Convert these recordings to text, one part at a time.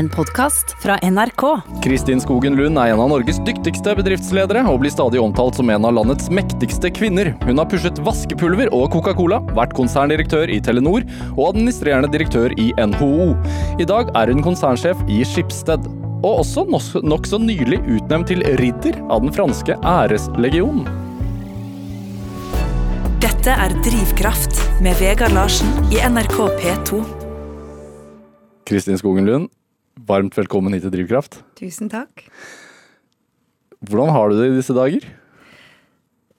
En podkast fra NRK. Kristin Skogen Lund er en av Norges dyktigste bedriftsledere, og blir stadig omtalt som en av landets mektigste kvinner. Hun har pushet vaskepulver og Coca-Cola, vært konserndirektør i Telenor og administrerende direktør i NHO. I dag er hun konsernsjef i Skipsted. Og også nokså nylig utnevnt til ridder av den franske æreslegionen. Dette er Drivkraft med Vegard Larsen i NRK P2. Kristin Skogen Lund, varmt velkommen hit til Drivkraft. Tusen takk. Hvordan har du det i disse dager?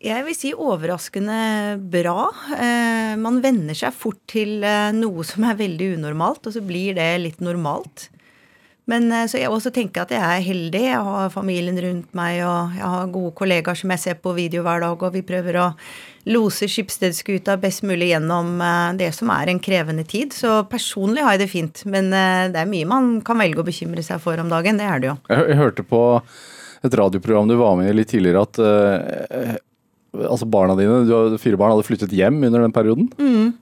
Jeg vil si overraskende bra. Eh, man venner seg fort til eh, noe som er veldig unormalt, og så blir det litt normalt. Men eh, så jeg også tenker at jeg er heldig. Jeg har familien rundt meg, og jeg har gode kollegaer som jeg ser på video hver dag, og vi prøver å lose Skipsstedskuta best mulig gjennom det som er en krevende tid. Så personlig har jeg det fint, men det er mye man kan velge å bekymre seg for om dagen. Det er det jo. Jeg hørte på et radioprogram du var med i litt tidligere, at altså barna dine, du har fire barn, hadde flyttet hjem under den perioden? Mm.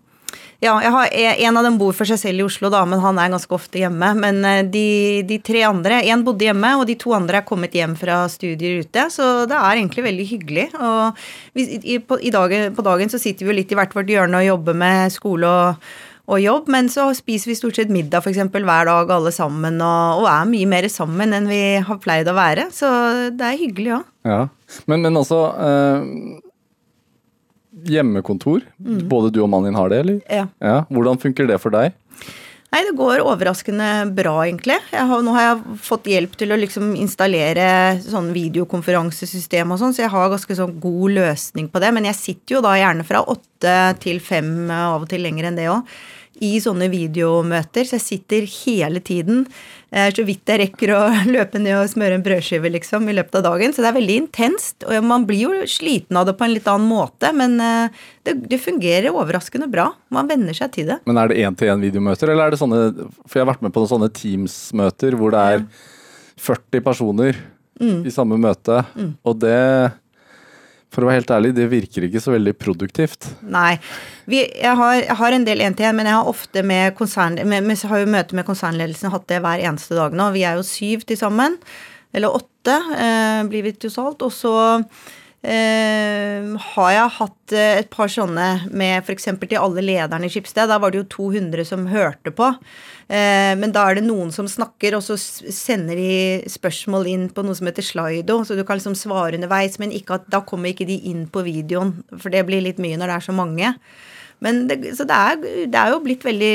Ja, har, en av dem bor for seg selv i Oslo, da, men han er ganske ofte hjemme. Men eh, de, de tre andre Én bodde hjemme, og de to andre er kommet hjem fra studier ute. Så det er egentlig veldig hyggelig. Og vi, i, på, i dagen, på dagen så sitter vi jo litt i hvert vårt hjørne og jobber med skole og og jobb, men så spiser vi stort sett middag for eksempel, hver dag alle sammen, og, og, er mye mer sammen enn vi har pleid å være. Så det er hyggelig òg. Ja. Men, men altså eh, Hjemmekontor. Mm. Både du og mannen din har det, eller? Ja. ja. Hvordan funker det for deg? Nei, det går overraskende bra, egentlig. Har, nå har jeg fått hjelp til å liksom installere sånn videokonferansesystem og sånn, så jeg har ganske sånn god løsning på det. Men jeg sitter jo da gjerne fra åtte til fem, av og til lenger enn det òg i sånne videomøter, så jeg sitter hele tiden. Eh, så vidt jeg rekker å løpe ned og smøre en brødskive liksom, i løpet av dagen. Så det er veldig intenst. Og man blir jo sliten av det på en litt annen måte, men eh, det, det fungerer overraskende bra. Man venner seg til det. Men er det én-til-én-videomøter, eller er det sånne For jeg har vært med på noen sånne Teams-møter hvor det er 40 personer mm. i samme møte, mm. og det for å være helt ærlig, det virker ikke så veldig produktivt. Nei. Vi, jeg, har, jeg, har, en del én-til-én, men jeg har ofte med konsern... Med, med, har jo møte med konsernledelsen, hatt det hver eneste dag nå. Vi er jo syv til sammen. Eller åtte eh, blir vi totalt. Og så eh, har jeg hatt eh, et par sånne med f.eks. til alle lederne i Skipsted. Da var det jo 200 som hørte på. Eh, men da er det noen som snakker, og så sender de spørsmål inn på noe som heter slido, så du kan liksom svare underveis, men at, da kommer ikke de inn på videoen, for det blir litt mye når det er så mange. Men det, så det er, det er, jo blitt veldig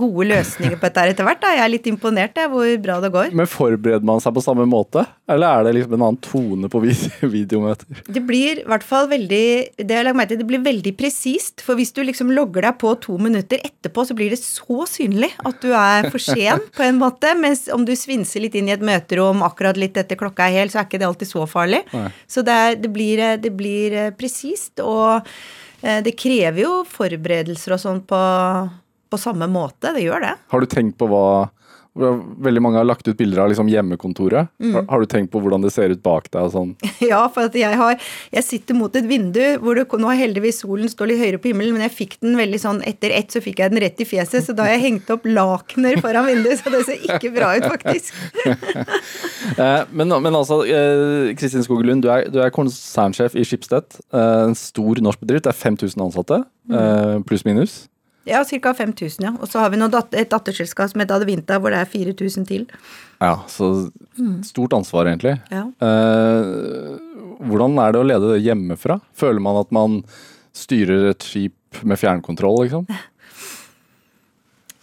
gode løsninger på dette etter hvert. Da. Jeg er litt imponert jeg, hvor bra det går. Men forbereder man seg på samme måte, eller er det liksom en annen tone på videomøter? Det blir i hvert fall veldig det jeg meg til, det blir veldig presist. For hvis du liksom logger deg på to minutter etterpå, så blir det så synlig at du er for sen på en måte. Mens om du svinser litt inn i et møterom akkurat litt etter klokka er hel, så er ikke det alltid så farlig. Nei. Så det, er, det blir, det blir eh, presist. og det krever jo forberedelser og sånn på, på, samme måte. Det gjør det. Har du tenkt på hva Veldig mange har lagt ut bilder av liksom hjemmekontoret. Mm. Har, har, du tenkt på hvordan det ser ut bak deg? sånn? Ja, for jeg, har, jeg, sitter mot et vindu hvor det, nå har heldigvis solen står litt høyere på himmelen, men jeg fikk den veldig sånn etter ett, så fikk jeg den rett i fjeset. Så da har jeg hengt opp lakener foran vinduet, så det ser ikke bra ut, faktisk. Eh, men, men, altså, eh, Kristin Skogelund, du er, du er konsernsjef i Schibsted. Eh, en stor norsk bedrift. Det er 5000 ansatte, mm. pluss-minus. Ja, ca. 5000, ja. Og så har vi dat et datterselskap som heter Adevinta, hvor det er 4000 til. Ja, så mm. stort ansvar, egentlig. Ja. Eh, hvordan er det å lede det hjemmefra? Føler man at man styrer et skip med fjernkontroll, liksom?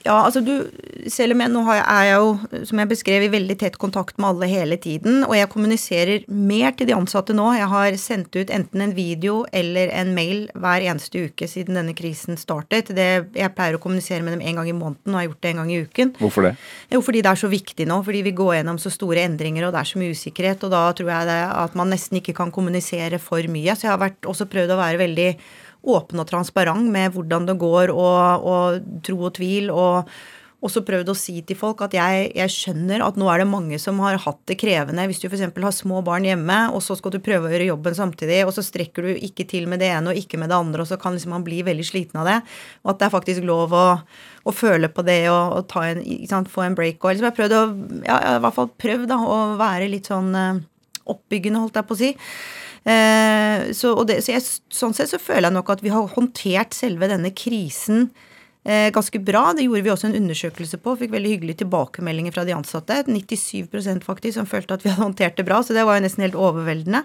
Ja, altså du Selv om jeg nå er jeg jo, som jeg beskrev, i veldig tett kontakt med alle hele tiden, og jeg kommuniserer mer til de ansatte nå. Jeg har sendt ut enten en video eller en mail hver eneste uke siden denne krisen startet. Det, jeg pleier å kommunisere med dem en gang i måneden, og har gjort det en gang i uken. Hvorfor det? Jo, fordi det er så viktig nå. Fordi vi går gjennom så store endringer, og det er så mye usikkerhet. Og da tror jeg det, at man nesten ikke kan kommunisere for mye. Så jeg har vært, også prøvd å være veldig åpen og transparent med hvordan det går, og, og tro og tvil, og, også prøvd å si til folk at jeg, jeg, skjønner at nå er det mange som har hatt det krevende. Hvis du f.eks. har små barn hjemme, og så skal du prøve å gjøre jobben samtidig, og så strekker du ikke til med det ene og ikke med det andre, og så kan liksom man bli veldig sliten av det. Og at det er faktisk lov å, å føle på det og, og en, sant, få en break. Og liksom jeg har prøvd å, ja, i hvert fall prøvd da, å være litt sånn eh, oppbyggende, holdt jeg på å si. Eh, så, det, så jeg, sånn sett så føler jeg nok at vi har håndtert selve denne krisen Eh, ganske bra. Det gjorde vi også en undersøkelse på. Fikk veldig hyggelige tilbakemeldinger fra de ansatte. 97% faktisk som følte at vi hadde håndtert det bra, så det var jo nesten helt overveldende.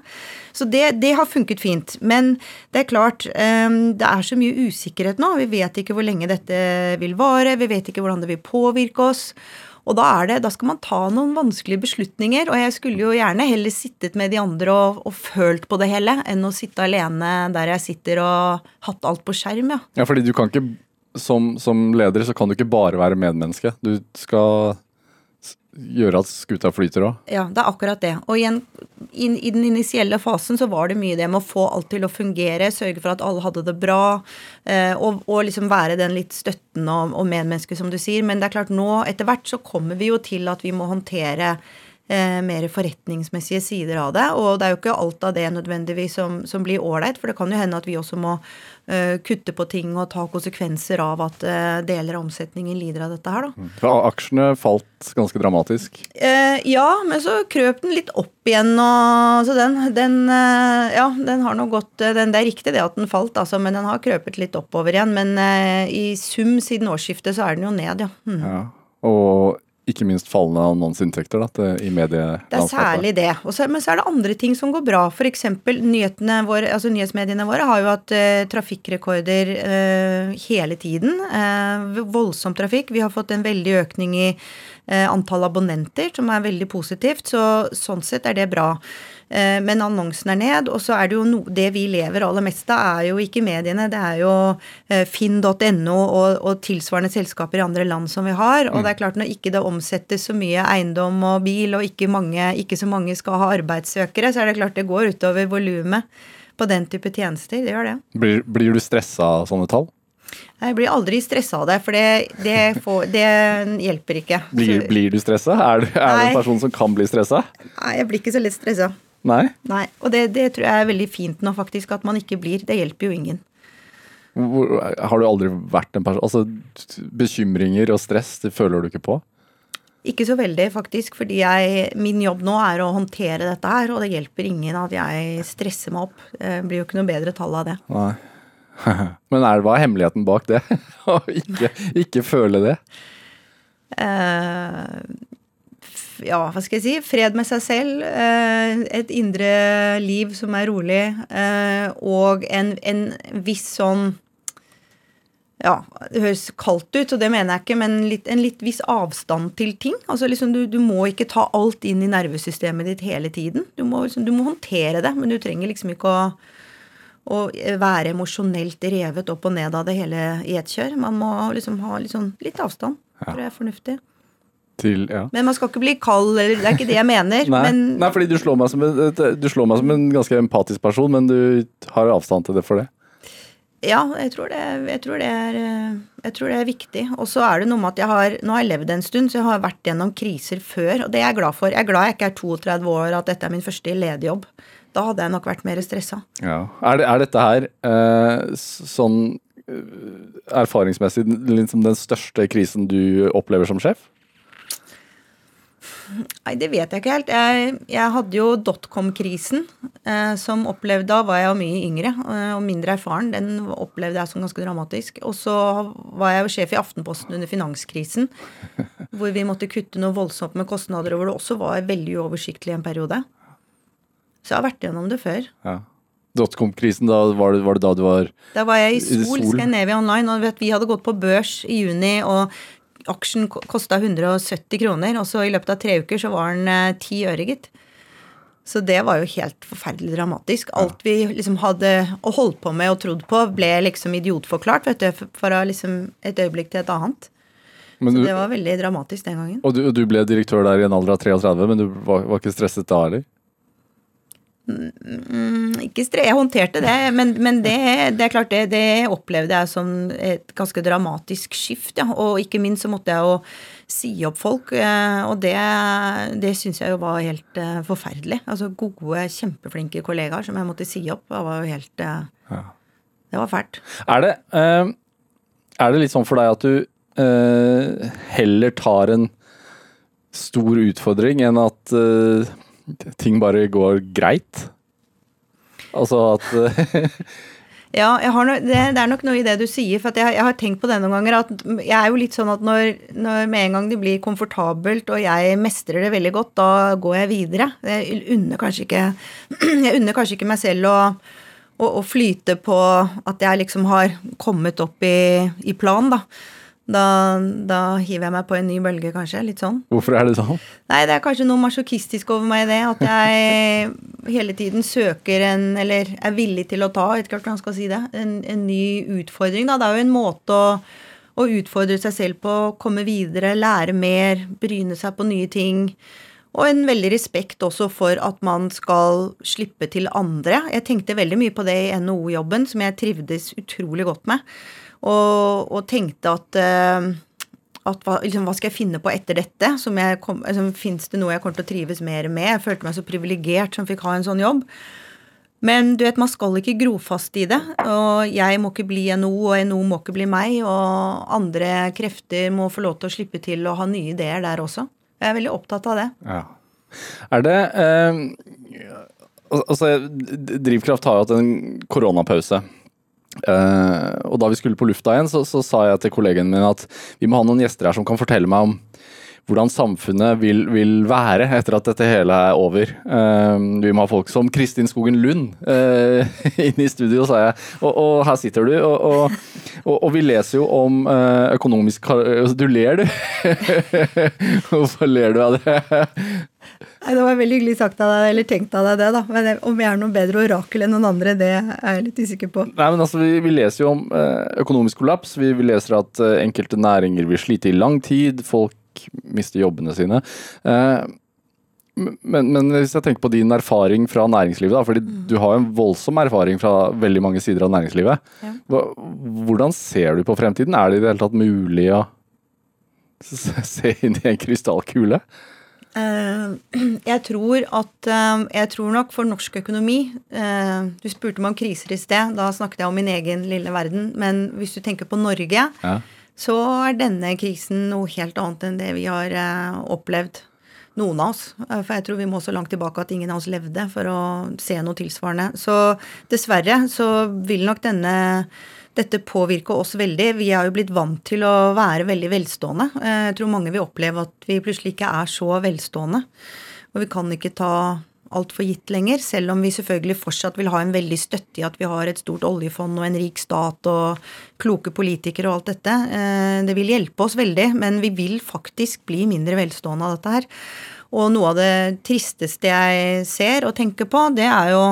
Så det, det har funket fint. Men det er klart, eh, det er så mye usikkerhet nå. Vi vet ikke hvor lenge dette vil vare. Vi vet ikke hvordan det vil påvirke oss. Og da, er det, da skal man ta noen vanskelige beslutninger. Og jeg skulle jo gjerne heller sittet med de andre og, og følt på det hele, enn å sitte alene der jeg sitter og hatt alt på skjerm, ja. Ja, fordi du kan ikke som, som, leder så kan du ikke bare være medmenneske. Du skal gjøre at skuta flyter òg. Ja, det er akkurat det. Og igjen, i, i, den initielle fasen så var det mye det med å få alt til å fungere, sørge for at alle hadde det bra, eh, og, og, liksom være den litt støttende og, og medmenneske, som du sier. Men det er klart nå, etter hvert, så kommer vi jo til at vi må håndtere eh, mer forretningsmessige sider av det. Og det er jo ikke alt av det nødvendigvis som, som blir ålreit, for det kan jo hende at vi også må eh, kutte på ting og ta konsekvenser av at eh, deler av omsetningen lider av dette her, da. Mm. For aksjene falt ganske dramatisk? Eh, ja, men så krøp den litt opp igjen og Så den, den eh, Ja, den har nå gått eh, den, Det er riktig det at den falt, altså, men den har krøpet litt oppover igjen. Men i sum siden årsskiftet så er den jo ned, ja. Mm. ja. Og ikke minst fallende annonseinntekter i medielandskapet. Det er særlig det. Så, men så er det andre ting som går bra. F.eks. Våre, altså nyhetsmediene våre har jo hatt uh, trafikkrekorder uh, hele tiden. Uh, voldsom trafikk. Vi har fått en veldig økning i antall abonnenter, som er veldig positivt. Så sånn sett er det bra. Eh, men annonsen er ned. Og så er det jo no, det vi lever aller mest av, er jo ikke mediene. Det er jo eh, finn.no og, og, tilsvarende selskaper i andre land som vi har. Og mm. det er klart når ikke det omsettes så mye eiendom og bil, og ikke, mange, ikke så mange skal ha arbeidssøkere, så er det klart det går utover volumet på den type tjenester. Det gjør det. Blir, blir du stressa av sånne tall? Jeg blir aldri stressa av det, for det, det, får, det hjelper ikke. Blir, blir du stressa? Er, du, er du en person som kan bli stressa? Nei, jeg blir ikke så lett stressa. Nei? Nei. Og det, det, tror jeg er veldig fint nå, faktisk, at man ikke blir. Det hjelper jo ingen. Hvor, har du aldri vært en person Altså, bekymringer og stress, det føler du ikke på? Ikke så veldig, faktisk. Fordi jeg, min jobb nå er å håndtere dette her, og det hjelper ingen at jeg stresser meg opp. Det blir jo ikke noe bedre tall av det. Nei. Men er, hva er hemmeligheten bak det? Å ikke, ikke føle det? Uh, ja, hva skal jeg si, fred med seg selv, eh, et indre liv som er rolig, eh, og en, en viss sånn ja, det høres kaldt ut, og det mener jeg ikke, men litt, en litt viss avstand til ting. Altså liksom du, du, må ikke ta alt inn i nervesystemet ditt hele tiden. Du må, liksom, du må håndtere det, men du trenger liksom ikke å, å være emosjonelt revet opp og ned av det hele i ett kjør. Man må liksom ha litt, sånn, avstand. Tror jeg er fornuftig. Til, ja. Men man skal ikke bli kald, eller det er ikke det jeg mener. Nei, men... Nei fordi du slår, meg som en, du slår meg som en ganske empatisk person, men du har avstand til det for det? Ja, jeg tror det, jeg tror det, er, jeg tror det er, viktig. Og så er det noe med at jeg har Nå har jeg levd en stund, så jeg har vært gjennom kriser før, og det er jeg glad for. Jeg er glad jeg ikke er 32 år, at dette er min første lederjobb. Da hadde jeg nok vært mer stressa. Ja. Er, det, er, dette her eh, sånn eh, erfaringsmessig liksom den største krisen du opplever som sjef? Nei, det vet jeg ikke helt. Jeg, jeg hadde jo dotcom-krisen, eh, som opplevde Da var jeg jo mye yngre eh, og mindre erfaren. Den opplevde jeg som ganske dramatisk. Og så var jeg jo sjef i Aftenposten under finanskrisen, hvor vi måtte kutte noe voldsomt med kostnader, og hvor det også var veldig uoversiktlig en periode. Så jeg har vært gjennom det før. Ja. Dotcom-krisen, da var det, var det, da du var Da var jeg i Sol. Scandinavia Online, og vi hadde gått på børs i juni, og aksjen kosta 170 kroner, og så i løpet av tre uker så var den eh, ti øre, gitt. Så det var jo helt forferdelig dramatisk. Alt vi liksom hadde holdt på med og trodd på, ble liksom idiotforklart vet du, fra liksom et øyeblikk til et annet. Du, så det var veldig dramatisk den gangen. Og du, du, ble direktør der i en alder av 33, men du var, var ikke stresset da, eller? Mm, ikke stre, Jeg håndterte det, men, men det, det, er klart det, det opplevde jeg som et ganske dramatisk skift. Ja. Og ikke minst så måtte jeg jo si opp folk, eh, og det, det syns jeg jo var helt uh, forferdelig. Altså gode, kjempeflinke kollegaer som jeg måtte si opp. Det var jo helt ja. Det var fælt. Er det, er det litt sånn for deg at du heller tar en stor utfordring enn at ting bare går greit? Altså at Ja, no, det, det, er nok noe i det du sier. For jeg, jeg, har tenkt på det noen ganger. at Jeg er jo litt sånn at når, når, med en gang det blir komfortabelt og jeg mestrer det veldig godt, da går jeg videre. Jeg unner kanskje ikke, jeg unner kanskje ikke meg selv å, å, å, flyte på at jeg liksom har kommet opp i, i plan, da. Da, da, hiver jeg meg på en ny bølge, kanskje. Litt sånn. Hvorfor er det sånn? Nei, Det er kanskje noe masochistisk over meg i det. At jeg hele tiden søker en Eller er villig til å ta jeg vet ikke hvordan man skal si det, en, en, ny utfordring. da. Det er jo en måte å, å utfordre seg selv på, komme videre, lære mer, bryne seg på nye ting. Og en veldig respekt også for at man skal slippe til andre. Jeg tenkte veldig mye på det i NHO-jobben, som jeg trivdes utrolig godt med. Og, og tenkte at, uh, at hva, liksom, hva, skal jeg finne på etter dette? Som kom, liksom, Fins det noe jeg kommer til å trives mer med? Jeg følte meg så privilegert som fikk ha en sånn jobb. Men du vet, man skal ikke gro fast i det. Og jeg må ikke bli NO, og NO må ikke bli meg. Og andre krefter må få lov til å slippe til å ha nye ideer der også. Jeg er veldig opptatt av det. Ja. Er det eh, Altså, Drivkraft har jo hatt en koronapause. Uh, og da vi skulle på lufta igjen, så, så, sa jeg til kollegaen min at vi må ha noen gjester her som kan fortelle meg om hvordan samfunnet vil, vil være etter at dette hele er over. Uh, vi må ha folk som Kristin Skogen Lund uh, inne i studio, sa jeg. Og, og her sitter du. Og, og, og, vi leser jo om økonomisk Du ler, du. Hvorfor ler du av det? Nei, Det var veldig hyggelig sagt av deg, eller tenkt av deg det, da. Men om jeg er noe bedre orakel enn noen andre, det er jeg litt usikker på. Nei, men altså, Vi, vi leser jo om eh, økonomisk kollaps. Vi, vi leser at eh, enkelte næringer vil slite i lang tid. Folk mister jobbene sine. Eh, men, men, hvis jeg tenker på din erfaring fra næringslivet, da, fordi mm. du har en voldsom erfaring fra veldig mange sider av næringslivet. Ja. Hvordan ser du på fremtiden? Er det i det hele tatt mulig å se inn i en krystallkule? Eh, jeg tror at eh, Jeg tror nok for norsk økonomi eh, Du spurte meg om kriser i sted. Da snakket jeg om min egen lille verden. Men hvis du tenker på Norge, ja. så er denne krisen noe helt annet enn det vi har opplevd. Noen av oss. For jeg tror vi må så langt tilbake at ingen av oss levde for å se noe tilsvarende. Så dessverre så vil nok denne dette påvirker oss veldig. Vi er jo blitt vant til å være veldig velstående. Eh, jeg tror mange vil oppleve at vi plutselig ikke er så velstående. Og vi kan ikke ta alt for gitt lenger, selv om vi selvfølgelig fortsatt vil ha en veldig støtte i at vi har et stort oljefond og en rik stat og kloke politikere og alt dette. Eh, det vil hjelpe oss veldig, men vi vil faktisk bli mindre velstående av dette her. Og noe av det tristeste jeg ser og tenker på, det er jo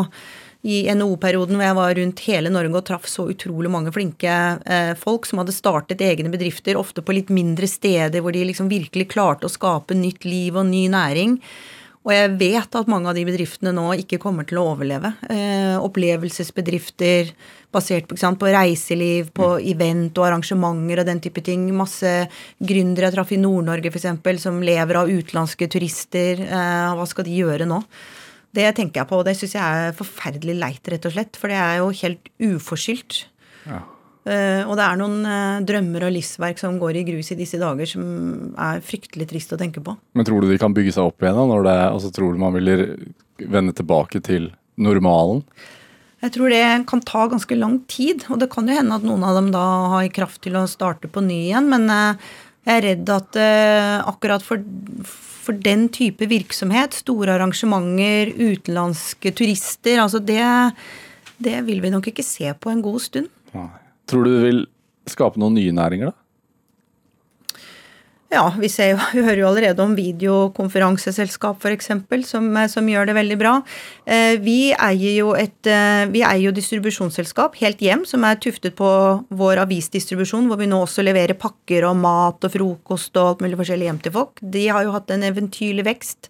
i NHO-perioden hvor jeg var rundt hele Norge og traff så utrolig mange flinke eh, folk som hadde startet egne bedrifter, ofte på litt mindre steder hvor de liksom virkelig klarte å skape nytt liv og ny næring. Og jeg vet at mange av de bedriftene nå ikke kommer til å overleve. Eh, opplevelsesbedrifter basert på, sant, på reiseliv, på mm. event og arrangementer og den type ting. Masse gründere jeg traff i Nord-Norge f.eks. som lever av utenlandske turister. Eh, hva skal de gjøre nå? Det tenker jeg på, og det syns jeg er forferdelig leit, rett og slett. For det er jo helt uforskyldt. Ja. Uh, og det er noen uh, drømmer og livsverk som går i grus i disse dager, som er fryktelig trist å tenke på. Men tror du de kan bygge seg opp igjen, da? Når det, altså, tror du man vil vende tilbake til normalen? Jeg tror det kan ta ganske lang tid. Og det kan jo hende at noen av dem da har kraft til å starte på ny igjen. Men uh, jeg er redd at akkurat for for den type virksomhet, store arrangementer, utenlandske turister, altså det, det vil vi nok ikke se på en god stund. Tror du det vil skape noen nye næringer, da? Ja, vi, ser vi hører jo allerede om videokonferanseselskap f.eks. Som, som gjør det veldig bra. Eh, vi eier jo et eh, vi eier jo distribusjonsselskap, Helt Hjem, som er tuftet på vår avisdistribusjon, hvor vi nå også leverer pakker og mat og frokost og alt mulig forskjellig hjem til folk. De har jo hatt en eventyrlig vekst.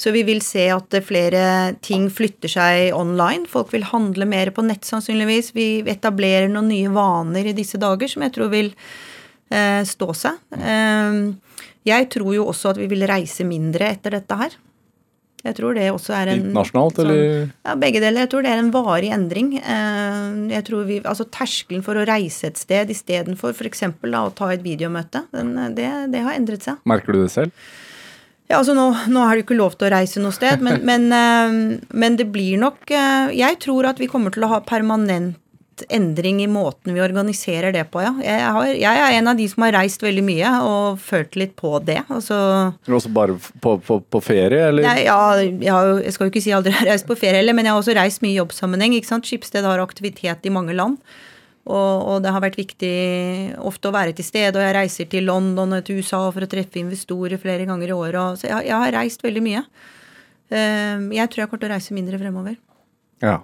Så vi vil se at flere ting flytter seg online. Folk vil handle mer på nett, sannsynligvis. Vi etablerer noen nye vaner i disse dager som jeg tror vil eh, stå seg. Eh, jeg tror jo også at vi vil reise mindre etter dette her. Jeg tror det også er en Internasjonalt, sånn, eller? Ja, begge deler. Jeg tror det er en varig endring. Eh, jeg tror vi, altså Terskelen for å reise et sted istedenfor f.eks. å ta et videomøte, den, det, det, har endret seg. Merker du det selv? Ja, altså nå, nå det jo ikke lov til å reise noe sted, men, men, eh, men det blir nok Jeg tror at vi kommer til å ha permanent endring i måten vi organiserer det på, ja. Jeg, har, jeg, er en av de som har reist veldig mye og følt litt på det. Altså, også bare på, på, på ferie, eller? Nei, ja, jeg, har, jeg, skal jo ikke si aldri har reist på ferie heller, men jeg har også reist mye i jobbsammenheng. ikke sant? Skipsted har aktivitet i mange land. Og, og, det har vært viktig ofte å være til stede. Og jeg reiser til London og til USA for å treffe investorer flere ganger i året. Så jeg, jeg har reist veldig mye. Ehm, jeg tror jeg kommer til å reise mindre fremover. Ja.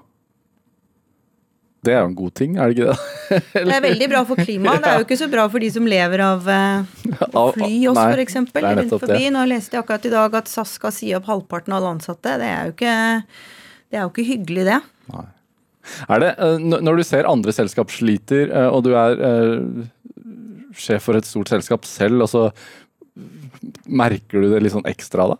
Det er jo en god ting, er det ikke det? det er veldig bra for klimaet. Det er jo ikke så bra for de som lever av uh, fly oss, f.eks. Rundt forbi. Nå leste jeg akkurat i dag at SAS skal si opp halvparten av alle ansatte. Det er jo ikke, det er jo ikke hyggelig, det. Nei. Er det, uh, Når du ser andre selskap sliter, uh, og du er sjef for et stort selskap selv, altså, merker du det litt sånn ekstra da?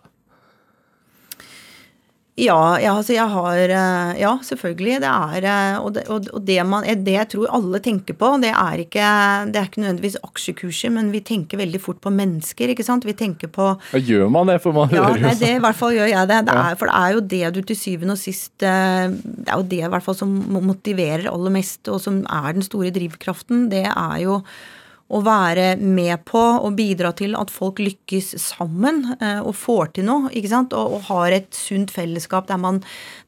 Ja, ja, altså jeg har eh, Ja, selvfølgelig. Det er eh, Og det, og det, man, det jeg tror alle tenker på, det er, ikke, det er ikke nødvendigvis aksjekurser, men vi tenker veldig fort på mennesker, ikke sant. Vi tenker på ja, Gjør man det? For man ja, hører jo sånn. I hvert fall gjør jeg det. det er, for det er jo det du til syvende og sist eh, Det er jo det i hvert fall som motiverer aller mest, og som er den store drivkraften. Det er jo å være med på og bidra til at folk lykkes sammen eh, og får til noe. ikke sant? Og, og har et sunt fellesskap der man,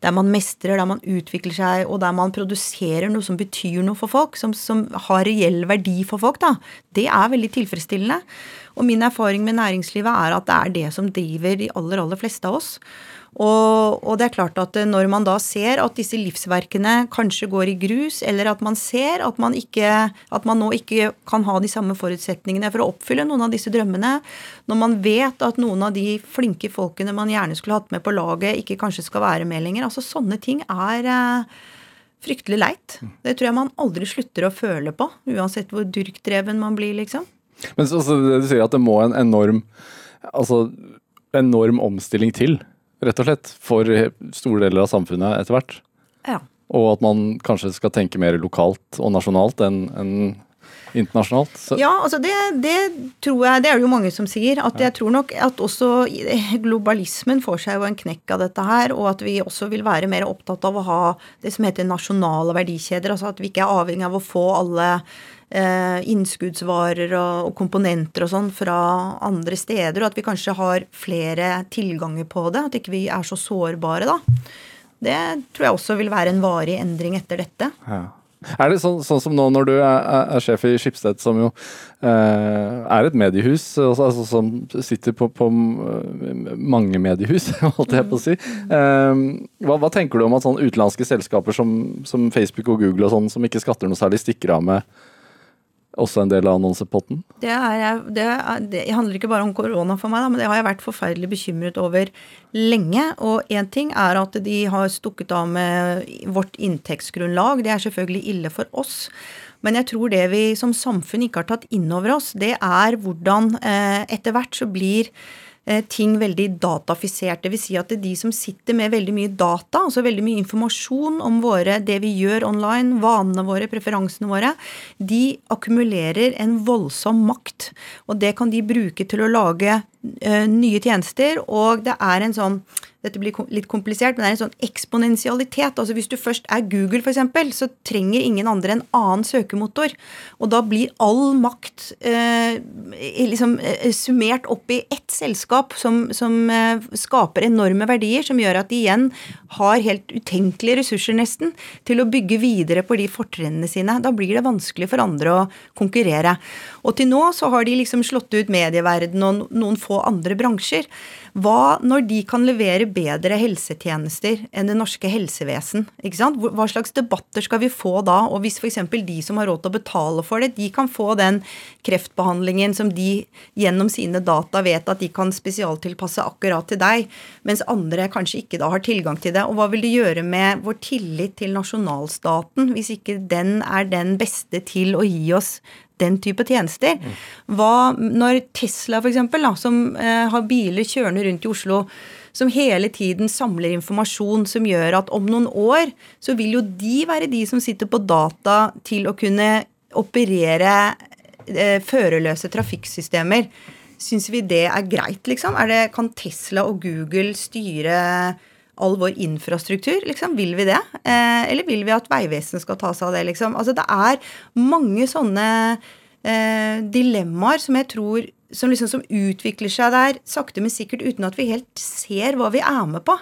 der man, mestrer, der man utvikler seg, og der man produserer noe som betyr noe for folk, som, som har reell verdi for folk. da. Det er veldig tilfredsstillende. Og min erfaring med næringslivet er at det er det som driver de aller, aller fleste av oss. Og, og, det er klart at når man da ser at disse livsverkene kanskje går i grus, eller at man ser at man, ikke, at man nå ikke kan ha de samme forutsetningene for å oppfylle noen av disse drømmene, når man vet at noen av de flinke folkene man gjerne skulle hatt med på laget, ikke kanskje skal være med lenger, altså sånne ting er eh, fryktelig leit. Det tror jeg man aldri slutter å føle på, uansett hvor dyrkdreven man blir, liksom. Men så, så du sier at det må en enorm, altså, enorm omstilling til? Rett og slett, for store deler av samfunnet etter hvert. Ja. Og at man kanskje skal tenke mer lokalt og nasjonalt enn en internasjonalt. Så. Ja, altså det, det, tror jeg Det er det jo mange som sier. At jeg tror nok at også globalismen får seg jo en knekk av dette her. Og at vi også vil være mer opptatt av å ha det som heter nasjonale verdikjeder. Altså at vi ikke er avhengig av å få alle eh, innskuddsvarer og, og, komponenter og sånn fra andre steder, og at vi kanskje har flere tilganger på det. At ikke vi er så sårbare, da. Det tror jeg også vil være en varig endring etter dette. Ja. Er det sånn, sånn, som nå når du er, er sjef i Skipsted, som jo eh, er et mediehus, altså, altså, som sitter på, på, mange mediehus, holdt jeg på å si. Eh, hva, hva, tenker du om at sånn utenlandske selskaper som, som Facebook og Google og sånn, som ikke skatter noe særlig, stikker av med også en del av annonsepotten? Det, er, det, det, handler ikke bare om korona for meg, da, men det har jeg vært forferdelig bekymret over lenge. Og én ting er at de har stukket av med vårt inntektsgrunnlag. Det er selvfølgelig ille for oss. Men jeg tror det vi som samfunn ikke har tatt inn over oss, det er hvordan eh, etter hvert så blir ting veldig datafisert. Dvs. Si at det er de som sitter med veldig mye data, altså veldig mye informasjon om våre, det vi gjør online, vanene våre, preferansene våre, de akkumulerer en voldsom makt. Og det kan de bruke til å lage uh, nye tjenester. Og det er en sånn dette blir litt komplisert, men det er en sånn eksponentialitet. Altså Hvis du først er Google, f.eks., så trenger ingen andre en annen søkemotor. Og da blir all makt eh, liksom eh, summert opp i ett selskap som, som eh, skaper enorme verdier, som gjør at de igjen har helt utenkelige ressurser, nesten, til å bygge videre på de fortrinnene sine. Da blir det vanskelig for andre å konkurrere. Og til nå så har de liksom slått ut medieverden og noen få andre bransjer. Hva når de kan levere bedre helsetjenester enn det norske helsevesen? Ikke sant? Hva slags debatter skal vi få da? Og hvis f.eks. de som har råd til å betale for det, de kan få den kreftbehandlingen som de gjennom sine data vet at de kan spesialtilpasse akkurat til deg, mens andre kanskje ikke da har tilgang til det. Og hva vil det gjøre med vår tillit til nasjonalstaten hvis ikke den er den beste til å gi oss den type tjenester. Hva når Tesla, f.eks., som eh, har biler kjørende rundt i Oslo, som hele tiden samler informasjon som gjør at om noen år så vil jo de være de som sitter på data til å kunne operere eh, førerløse trafikksystemer. Syns vi det er greit, liksom? Er det, kan Tesla og Google styre all vår infrastruktur? Liksom? Vil vi det? Eh, eller vil vi at Vegvesenet skal ta seg av det? Liksom? Altså, det er mange sånne eh, dilemmaer som jeg tror som, liksom, som utvikler seg der sakte, men sikkert uten at vi helt ser hva vi er med på.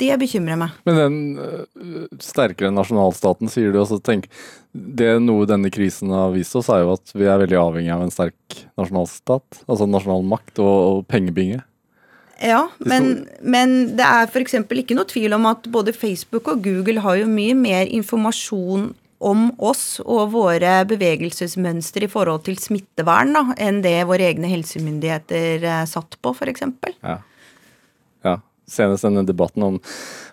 Det bekymrer meg. Men den uh, sterkere nasjonalstaten, sier du også. Tenk, det er noe denne krisen har vist oss, er jo at vi er veldig avhengig av en sterk nasjonalstat. Altså nasjonal makt og, og pengebinge. Ja, men, men det er f.eks. ikke noe tvil om at både Facebook og Google har jo mye mer informasjon om oss og våre bevegelsesmønstre i forhold til smittevern da, enn det våre egne helsemyndigheter eh, satt på, f.eks. Ja. ja. Senest denne debatten om,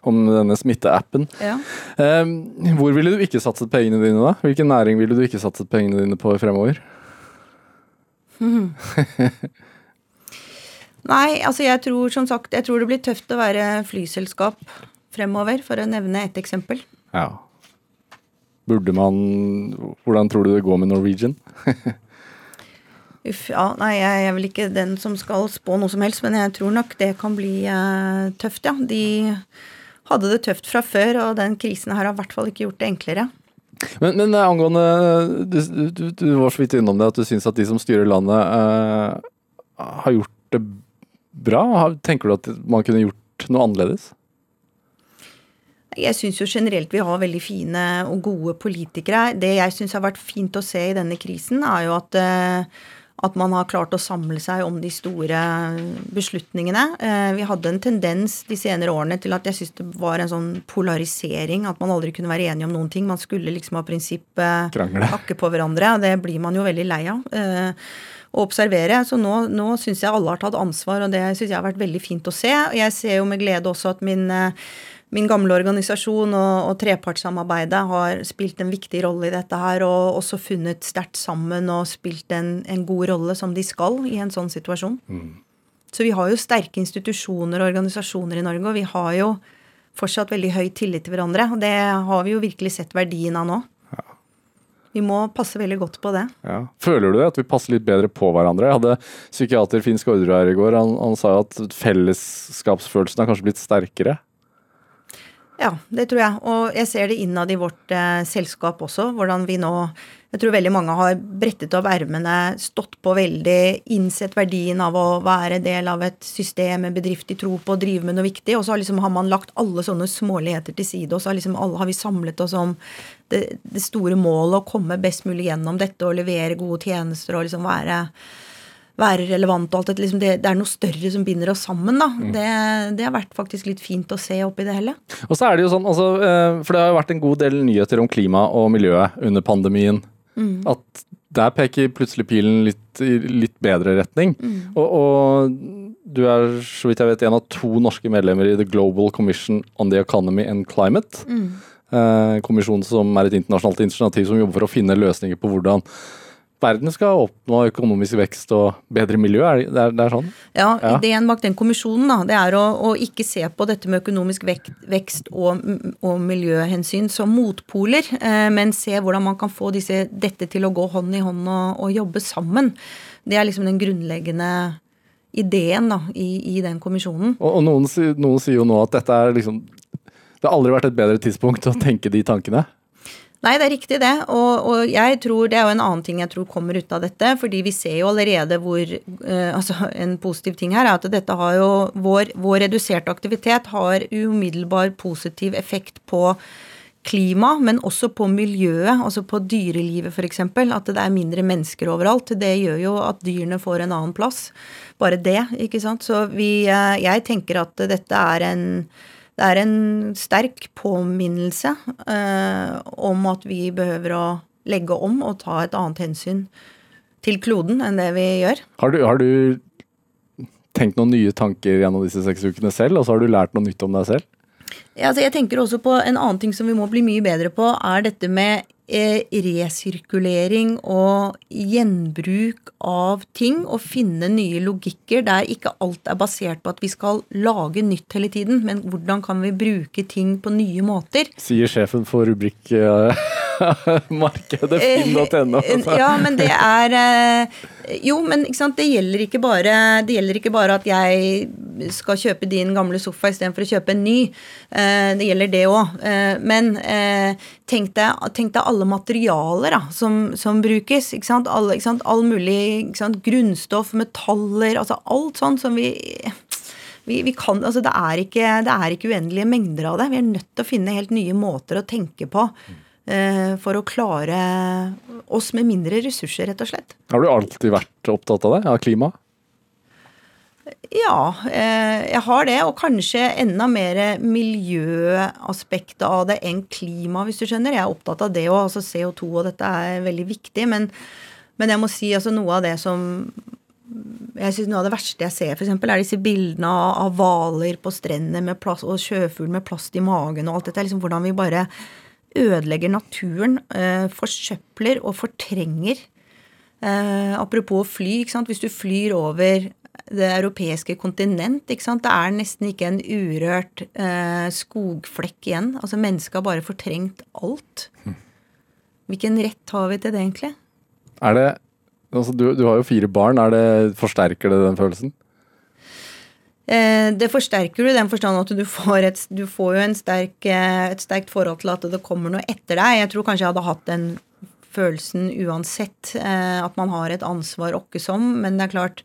om denne smitteappen. Ja. Eh, hvor ville du ikke satset pengene dine da? Hvilken næring ville du ikke satset pengene dine på fremover? Mm. Nei, altså jeg tror som sagt, jeg tror det blir tøft å være flyselskap fremover, for å nevne et eksempel. Ja. Burde man Hvordan tror du det går med Norwegian? Uff, ja, nei, jeg er vel ikke den som skal spå noe som helst, men jeg tror nok det kan bli eh, tøft, ja. De hadde det tøft fra før, og den krisen her har i hvert fall ikke gjort det enklere. Men, men eh, angående du, du, du, var så vidt innom det at du syns at de som styrer landet, eh, har gjort det bra? Tenker du at man kunne gjort noe annerledes? Jeg syns jo generelt vi har veldig fine og gode politikere. Det jeg syns har vært fint å se i denne krisen, er jo at, eh, at man har klart å samle seg om de store beslutningene. Eh, vi hadde en tendens de senere årene til at jeg syns det var en sånn polarisering. At man aldri kunne være enige om noen ting. Man skulle liksom av prinsipp hakke på hverandre. Og det blir man jo veldig lei av. Å observere. Så nå, nå syns jeg alle har tatt ansvar, og det syns jeg har vært veldig fint å se. Og jeg ser jo med glede også at min, eh, min gamle organisasjon og, og, trepartssamarbeidet har spilt en viktig rolle i dette her, og også funnet sterkt sammen og spilt en, en, god rolle som de skal i en sånn situasjon. Mm. Så vi har jo sterke institusjoner og organisasjoner i Norge, og vi har jo fortsatt veldig høy tillit til hverandre. Og det har vi jo virkelig sett verdien av nå. Vi må passe veldig godt på det. Ja. Føler du at vi passer litt bedre på hverandre? Jeg hadde psykiater Finn Skårderud her i går. Han, han sa at fellesskapsfølelsen har kanskje blitt sterkere? Ja, det tror jeg. Og jeg ser det innad i vårt eh, selskap også. Hvordan vi nå Jeg tror veldig mange har brettet opp ermene, stått på veldig, innsett verdien av å være del av et system, en bedrift de tror på, drive med noe viktig. Og så har, liksom, har man lagt alle sånne småligheter til side, og så har, liksom alle, har vi samlet oss om det, det, store målet å komme best mulig gjennom dette og levere gode tjenester og liksom være være relevant og alt dette. Liksom det, det, er noe større som binder oss sammen. da. Mm. Det, det, har vært faktisk litt fint å se oppi det hele. Og så er det jo sånn, altså, eh, For det har jo vært en god del nyheter om klima og miljøet under pandemien. Mm. At der peker plutselig pilen litt i litt bedre retning. Mm. Og, og, du er så vidt jeg vet en av to norske medlemmer i The Global Commission on the Economy and Climate. Mm. Eh, kommisjonen som er et internasjonalt initiativ som jobber for å finne løsninger på hvordan verden skal oppnå økonomisk vekst og bedre miljø? Er det, det er sånn? Ja, ja, ideen bak den kommisjonen da, det er å, å, ikke se på dette med økonomisk vekst og, og miljøhensyn som motpoler, eh, men se hvordan man kan få disse, dette til å gå hånd i hånd og, og, jobbe sammen. Det er liksom den grunnleggende ideen da, i, i den kommisjonen. Og, og noen, noen sier jo nå at dette er liksom Det har aldri vært et bedre tidspunkt å tenke de tankene. Nei, det er riktig det. Og, og jeg tror det er jo en annen ting jeg tror kommer ut av dette. Fordi vi ser jo allerede hvor eh, Altså en positiv ting her er at dette har jo Vår, vår reduserte aktivitet har umiddelbar positiv effekt på klima, men også på miljøet, altså på dyrelivet f.eks. At det er mindre mennesker overalt. Det gjør jo at dyrene får en annen plass. Bare det, ikke sant. Så vi eh, Jeg tenker at dette er en det er en sterk påminnelse eh, om at vi behøver å legge om og ta et annet hensyn til kloden enn det vi gjør. Har du, har du tenkt noen nye tanker gjennom disse seks ukene selv, og så har du lært noe nytt om deg selv? Ja, altså jeg tenker også på En annen ting som vi må bli mye bedre på, er dette med resirkulering og gjenbruk av ting. Og finne nye logikker der ikke alt er basert på at vi skal lage nytt hele tiden. Men hvordan kan vi bruke ting på nye måter? Sier sjefen for rubrikk eh, markedet finn.no. Eh, Ja, men det er eh, Jo, men det gjelder ikke bare Det gjelder ikke bare at jeg skal kjøpe din gamle sofa istedenfor å kjøpe en ny. Eh, Det gjelder det òg. Men eh, tenk deg, tenk deg alle materialer da, som, som brukes. Ikke sant? Alle, ikke sant? All mulig sant? grunnstoff, metaller, altså alt sånt som vi vi, vi kan, altså det, er ikke, det er ikke uendelige mengder av det. Vi er nødt til å finne helt nye måter å tenke på eh, for å klare oss med mindre ressurser, rett og slett. Har du alltid vært opptatt av det? Av klima? Ja, eh, jeg har det. Og kanskje enda mer miljøaspektet av det enn klima, hvis du skjønner. Jeg er opptatt av det òg. Altså CO2 og dette er veldig viktig. Men, men jeg må si altså noe av det som jeg synes Noe av det verste jeg ser, for eksempel, er disse bildene av hvaler på strendene og sjøfugl med plast i magen og alt dette. liksom Hvordan vi bare ødelegger naturen, eh, forsøpler og fortrenger. Eh, apropos fly, hvis du flyr over det europeiske kontinent, ikke sant? det er nesten ikke en urørt eh, skogflekk igjen. Altså Mennesket har bare fortrengt alt. Hvilken rett har vi til det, egentlig? Er det altså du, du har jo fire barn. Er det, forsterker det den følelsen? Eh, det forsterker du i den forstand at du får, et, du får jo en sterk, eh, et sterkt forhold til at det kommer noe etter deg. Jeg tror kanskje jeg hadde hatt den følelsen uansett. eh, At man har et ansvar åkke som. Men det er klart,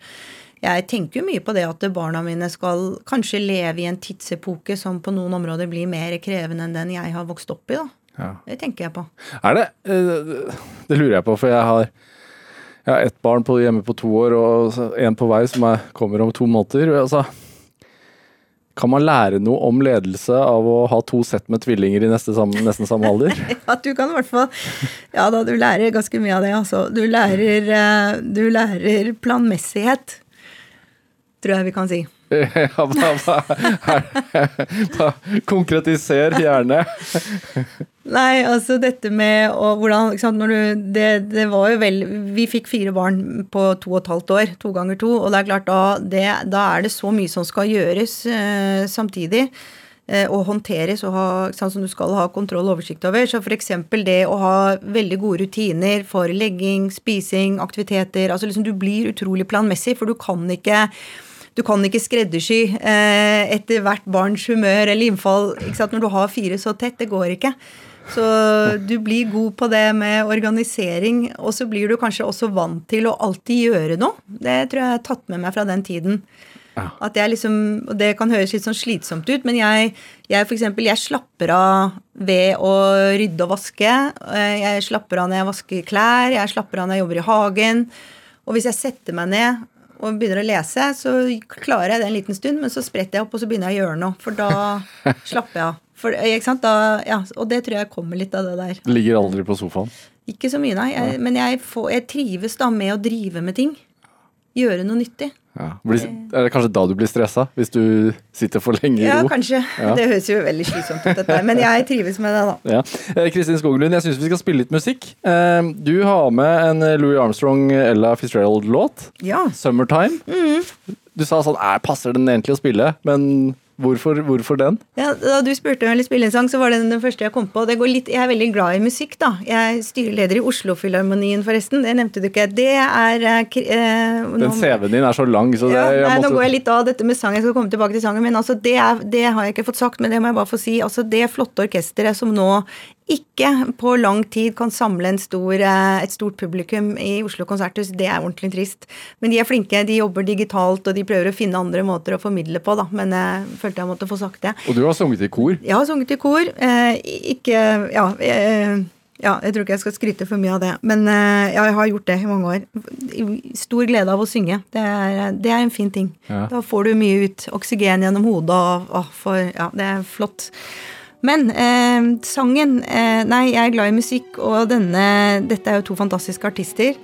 jeg tenker jo mye på det at barna mine skal kanskje leve i en tidsepoke som på noen områder blir mer krevende enn den jeg har vokst opp i. da. Ja. Det tenker jeg på. Er det eh, Det lurer jeg på, for jeg har jeg har ett barn på, hjemme på to år og en på vei som er, kommer om to måneder. Altså, kan man lære noe om ledelse av å ha to sett med tvillinger i neste sam, nesten samme alder? ja, du kan i hvert fall Ja da, du lærer ganske mye av det, altså. Du lærer, eh, du lærer planmessighet, tror jeg vi kan si. Ja, hva, hva, konkretiser gjerne. Nei, altså dette med og hvordan ikke sant, når du, det, det var jo vel Vi fikk fire barn på to og et halvt år. To ganger to. Og det er klart da, det, da er det så mye som skal gjøres eh, samtidig. Eh, og håndteres og ha, sant, som du skal ha kontroll og oversikt over. Så f.eks. det å ha veldig gode rutiner for legging, spising, aktiviteter. altså liksom Du blir utrolig planmessig, for du kan ikke du kan ikke skreddersy eh, etter hvert barns humør eller innfall. Når du har fire så tett. Det går ikke. Så du blir god på det med organisering, og så blir du kanskje også vant til å alltid gjøre noe. Det tror jeg jeg har tatt med meg fra den tiden. Ja. At jeg liksom, og Det kan høres litt sånn slitsomt ut, men jeg, jeg for eksempel, jeg slapper av ved å rydde og vaske. Eh, Jeg slapper av når jeg vasker klær, jeg slapper av når jeg jobber i hagen. Og hvis jeg setter meg ned og begynner å lese, så klarer jeg det en liten stund, men så spretter jeg opp, og så begynner jeg å gjøre noe. For da slapper jeg av. For, ikke sant? Da, ja, og det tror jeg kommer litt av det der. Ligger aldri på sofaen. Ikke så mye, nei. Jeg, men jeg, får, jeg trives da med å drive med ting. Gjøre noe nyttig. Ja. Blir, er det kanskje da du blir stressa? Hvis du sitter for lenge i ro? Ja, kanskje. Ja. Det høres jo veldig slitsomt ut, dette. Men jeg trives med det, da. Ja. Eh, Kristin Skoglund, jeg syns vi skal spille litt musikk. Eh, Du har med en Louis Armstrong Ella Fitzgerald-låt. Ja. 'Summertime'. Du sa sånn "Æ, Passer den egentlig å spille? Men Hvorfor, hvorfor den? Ja, da du spurte om ville spille en sang, så var det den første jeg kom på. Det går litt, jeg er veldig glad i musikk, da. Jeg er styreleder i Oslofilharmonien, forresten. Det nevnte du ikke. Det er eh, eh, nå- Den CV-en din er så lang, så det ja, jeg nei, Nå går jeg litt av dette med sang, jeg skal komme tilbake til sangen. Men altså, det, er, det har jeg ikke fått sagt, men det må jeg bare få si. Altså, det flotte orkesteret som nå ikke på lang tid kan samle en stor, eh, et stort publikum i Oslo konserthus, det er ordentlig trist. Men de er flinke, de jobber digitalt, og de prøver å finne andre måter å formidle på, da. Men jeg følte jeg måtte få sagt det. Og du har sunget i kor. Jeg har sunget i kor. Eh, ikke Ja. Eh, ja, jeg tror ikke jeg skal skryte for mye av det, men eh, ja, jeg har gjort det i mange år. Stor glede av å synge. Det er, det er en fin ting. Ja. Da får du mye ut. Oksygen gjennom hodet og og for, Ja, det er flott. Men eh, sangen eh, Nei, jeg er glad i musikk, og denne Dette er jo to fantastiske artister.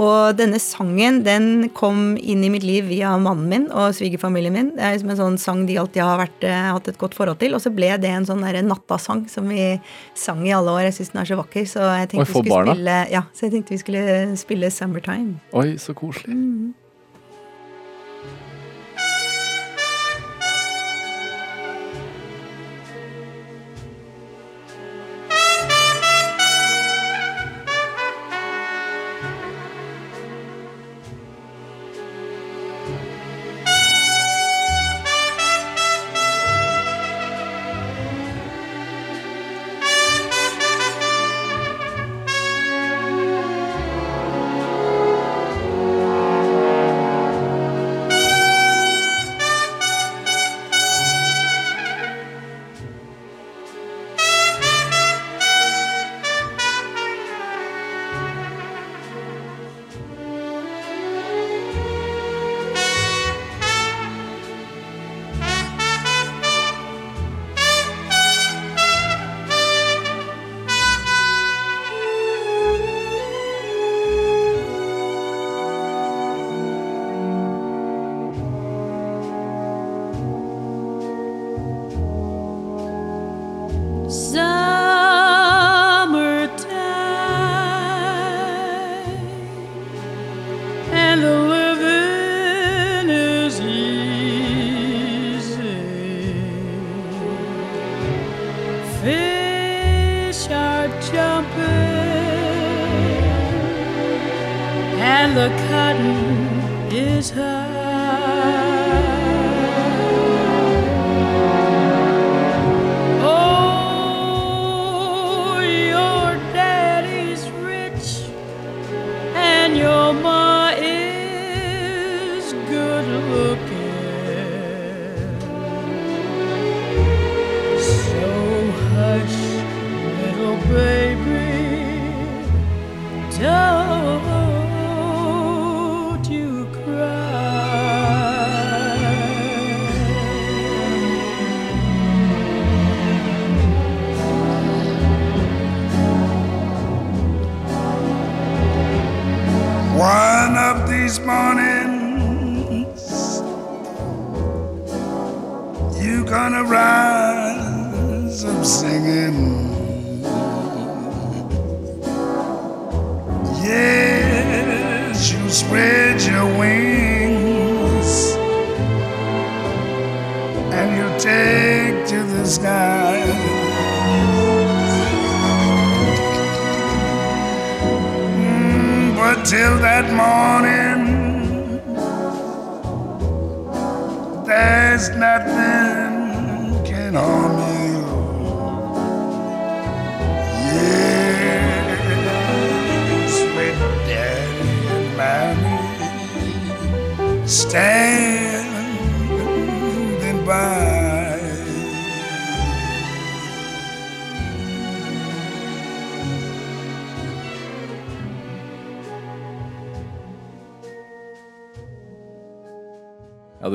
Og denne sangen den kom inn i mitt liv via mannen min og svigerfamilien min. Det er liksom en sånn sang de alltid har vært, eh, hatt et godt forhold til. Og så ble det en sånn der nattasang som vi sang i alle år. Jeg syns den er så vakker, så jeg tenkte Oi, vi skulle barna? spille Ja, så jeg tenkte vi skulle spille 'Summertime'. Oi, så koselig. Summertime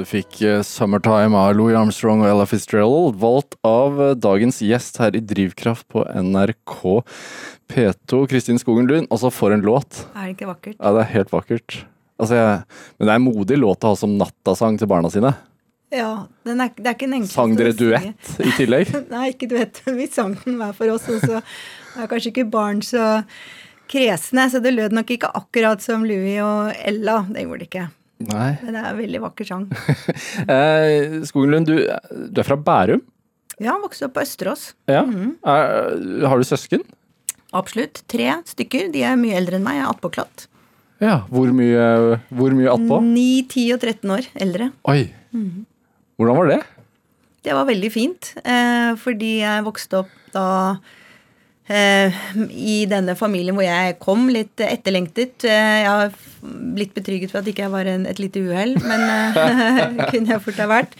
du fikk eh, 'Summertime' av Louis Armstrong og Ella Fitzgerald, valgt av eh, dagens gjest her i Drivkraft på NRK P2, Kristin Skogen Lund. Altså, for en låt! Er det ikke vakkert? Ja, det er helt vakkert. Altså, jeg, men det er en modig låt å ha som nattasang til barna sine. Ja. Den er, det er ikke den enkleste Sang dere duett i tillegg? Nei, ikke duett. Vi sang den hver for oss, og så er kanskje ikke barn så kresne, så det lød nok ikke akkurat som Louis og Ella. Det gjorde det ikke. Nei. Men det er en veldig vakker sang. Eh, Skogenlund, du, du er fra Bærum. Ja, vokste opp på Østerås. Ja. Mhm. er, har du søsken? Absolutt. Tre stykker. De er mye eldre enn meg. Jeg er attpåklatt. Ja. Hvor mye, hvor mye attpå? 9, 10 og 13 år eldre. Oi. Mhm. Hvordan var det? Det var veldig fint, eh, fordi jeg vokste opp da i denne familien hvor jeg kom, litt etterlengtet. Eh, jeg har blitt betrygget for at ikke jeg var en, et lite uhell, men eh, kunne jeg fort ha vært.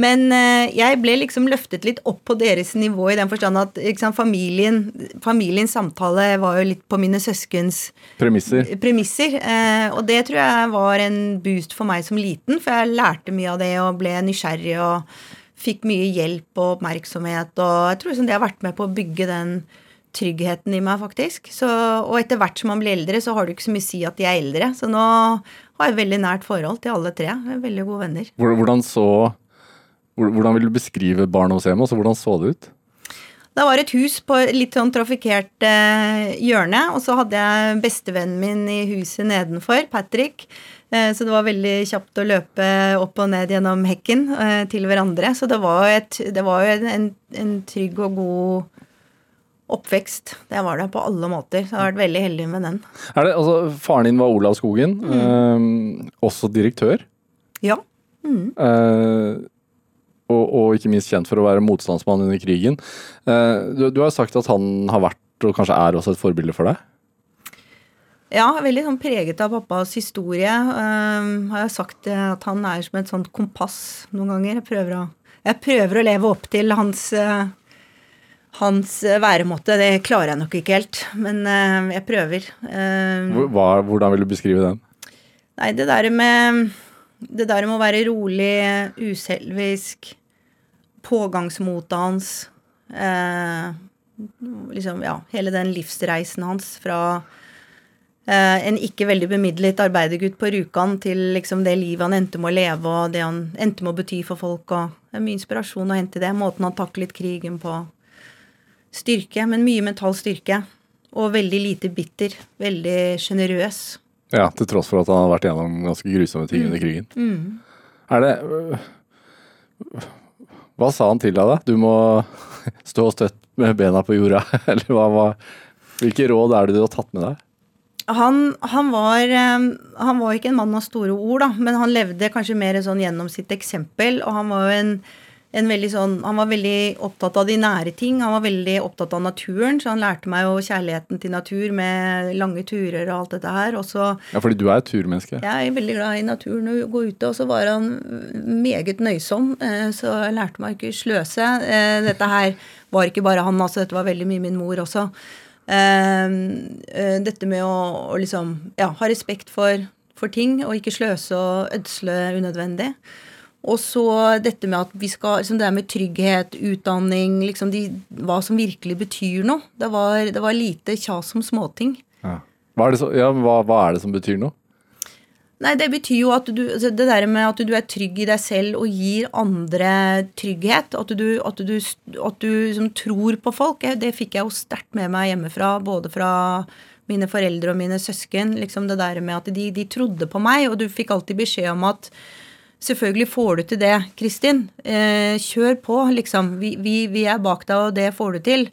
Men eh, jeg ble liksom løftet litt opp på deres nivå i den forstand at sant, familien, familiens samtale var jo litt på mine søskens Premisser? premisser. Eh, og det tror jeg var en boost for meg som liten, for jeg lærte mye av det og ble nysgjerrig og fikk mye hjelp og oppmerksomhet. Og jeg tror liksom det har vært med på å bygge den tryggheten i meg, faktisk. Så, og etter hvert som man blir eldre, så har du ikke så mye å si at de er eldre. Så nå har jeg veldig nært forhold til alle tre. Vi er veldig gode venner. Hvordan så Hvordan vil du beskrive barndomshjemmet? Altså, hvordan så det ut? Det var et hus på litt sånn trafikkert eh, hjørne, og så hadde jeg bestevennen min i huset nedenfor, Patrick. Eh, så det var veldig kjapt å løpe opp og ned gjennom hekken eh, til hverandre. Så det var et, det var jo en, en trygg og god oppvekst. Det var det på alle måter. Så jeg har vært veldig heldig med den. Er det, altså, faren din var Olav Skogen, eh, også direktør. Ja. eh, og, og ikke minst kjent for å være motstandsmann under krigen. Eh, du, du har sagt at han har vært, og kanskje er også et forbilde for deg? Ja, veldig sånn preget av pappas historie. Um, har jeg sagt at han er som et sånt kompass noen ganger. Jeg prøver å, jeg prøver å leve opp til hans, eh, hans eh, væremåte. Det klarer jeg nok ikke helt, men eh, jeg prøver. Um, Hva, hvordan vil du beskrive den? Nei, det der med Det der med å være rolig, uselvisk, pågangsmotet hans eh, Liksom, ja, hele den livsreisen hans fra Uh, en ikke veldig bemidlet arbeidergutt på Rjukan til liksom det livet han endte med å leve, og det han endte med å bety for folk. og Det er mye inspirasjon å hente i det. Måten han taklet krigen på. Styrke, men mye mental styrke. Og veldig lite bitter. Veldig sjenerøs. Ja, Til tross for at han har vært gjennom ganske grusomme ting under krigen. Er det Hva sa han til deg, da? Du må stå støtt med bena på jorda, eller hva, var Hvilke råd er det du har tatt med deg? Han, han, var, eh, han var ikke en mann av store ord, da, men han levde kanskje mer sånn gjennom sitt eksempel. Og han var jo en, sånn Han var veldig opptatt av de nære ting. Han var veldig opptatt av naturen, så han lærte meg jo kjærligheten til natur med lange turer og alt dette her. Også, Ja, Fordi du er et turmenneske. Jeg er veldig glad i naturen og gå ute, og så var han meget nøysom, eh, så jeg lærte meg ikke sløse. Eh, Dette her var ikke bare han, altså, dette var veldig mye min mor også. Eh, Dette med å, å liksom ja, ha respekt for, for ting, og ikke sløse og ødsle unødvendig. Og så dette med at vi skal, liksom det der med trygghet, utdanning, liksom de, hva som virkelig betyr noe. Det var, det var lite kjas om småting. Ja. Hva, er det så, ja, hva, hva er det som betyr noe? Nei, det betyr jo at du altså Det der med at du er trygg i deg selv og gir andre trygghet, at du, at du, at du liksom tror på folk, eh, det fikk jeg jo sterkt med meg hjemmefra, både fra mine foreldre og mine søsken. liksom Det der med at de, de trodde på meg, og du fikk alltid beskjed om at Selvfølgelig får du til det, Kristin. Eh, kjør på, liksom. Vi, vi, vi er bak deg, og det får du til.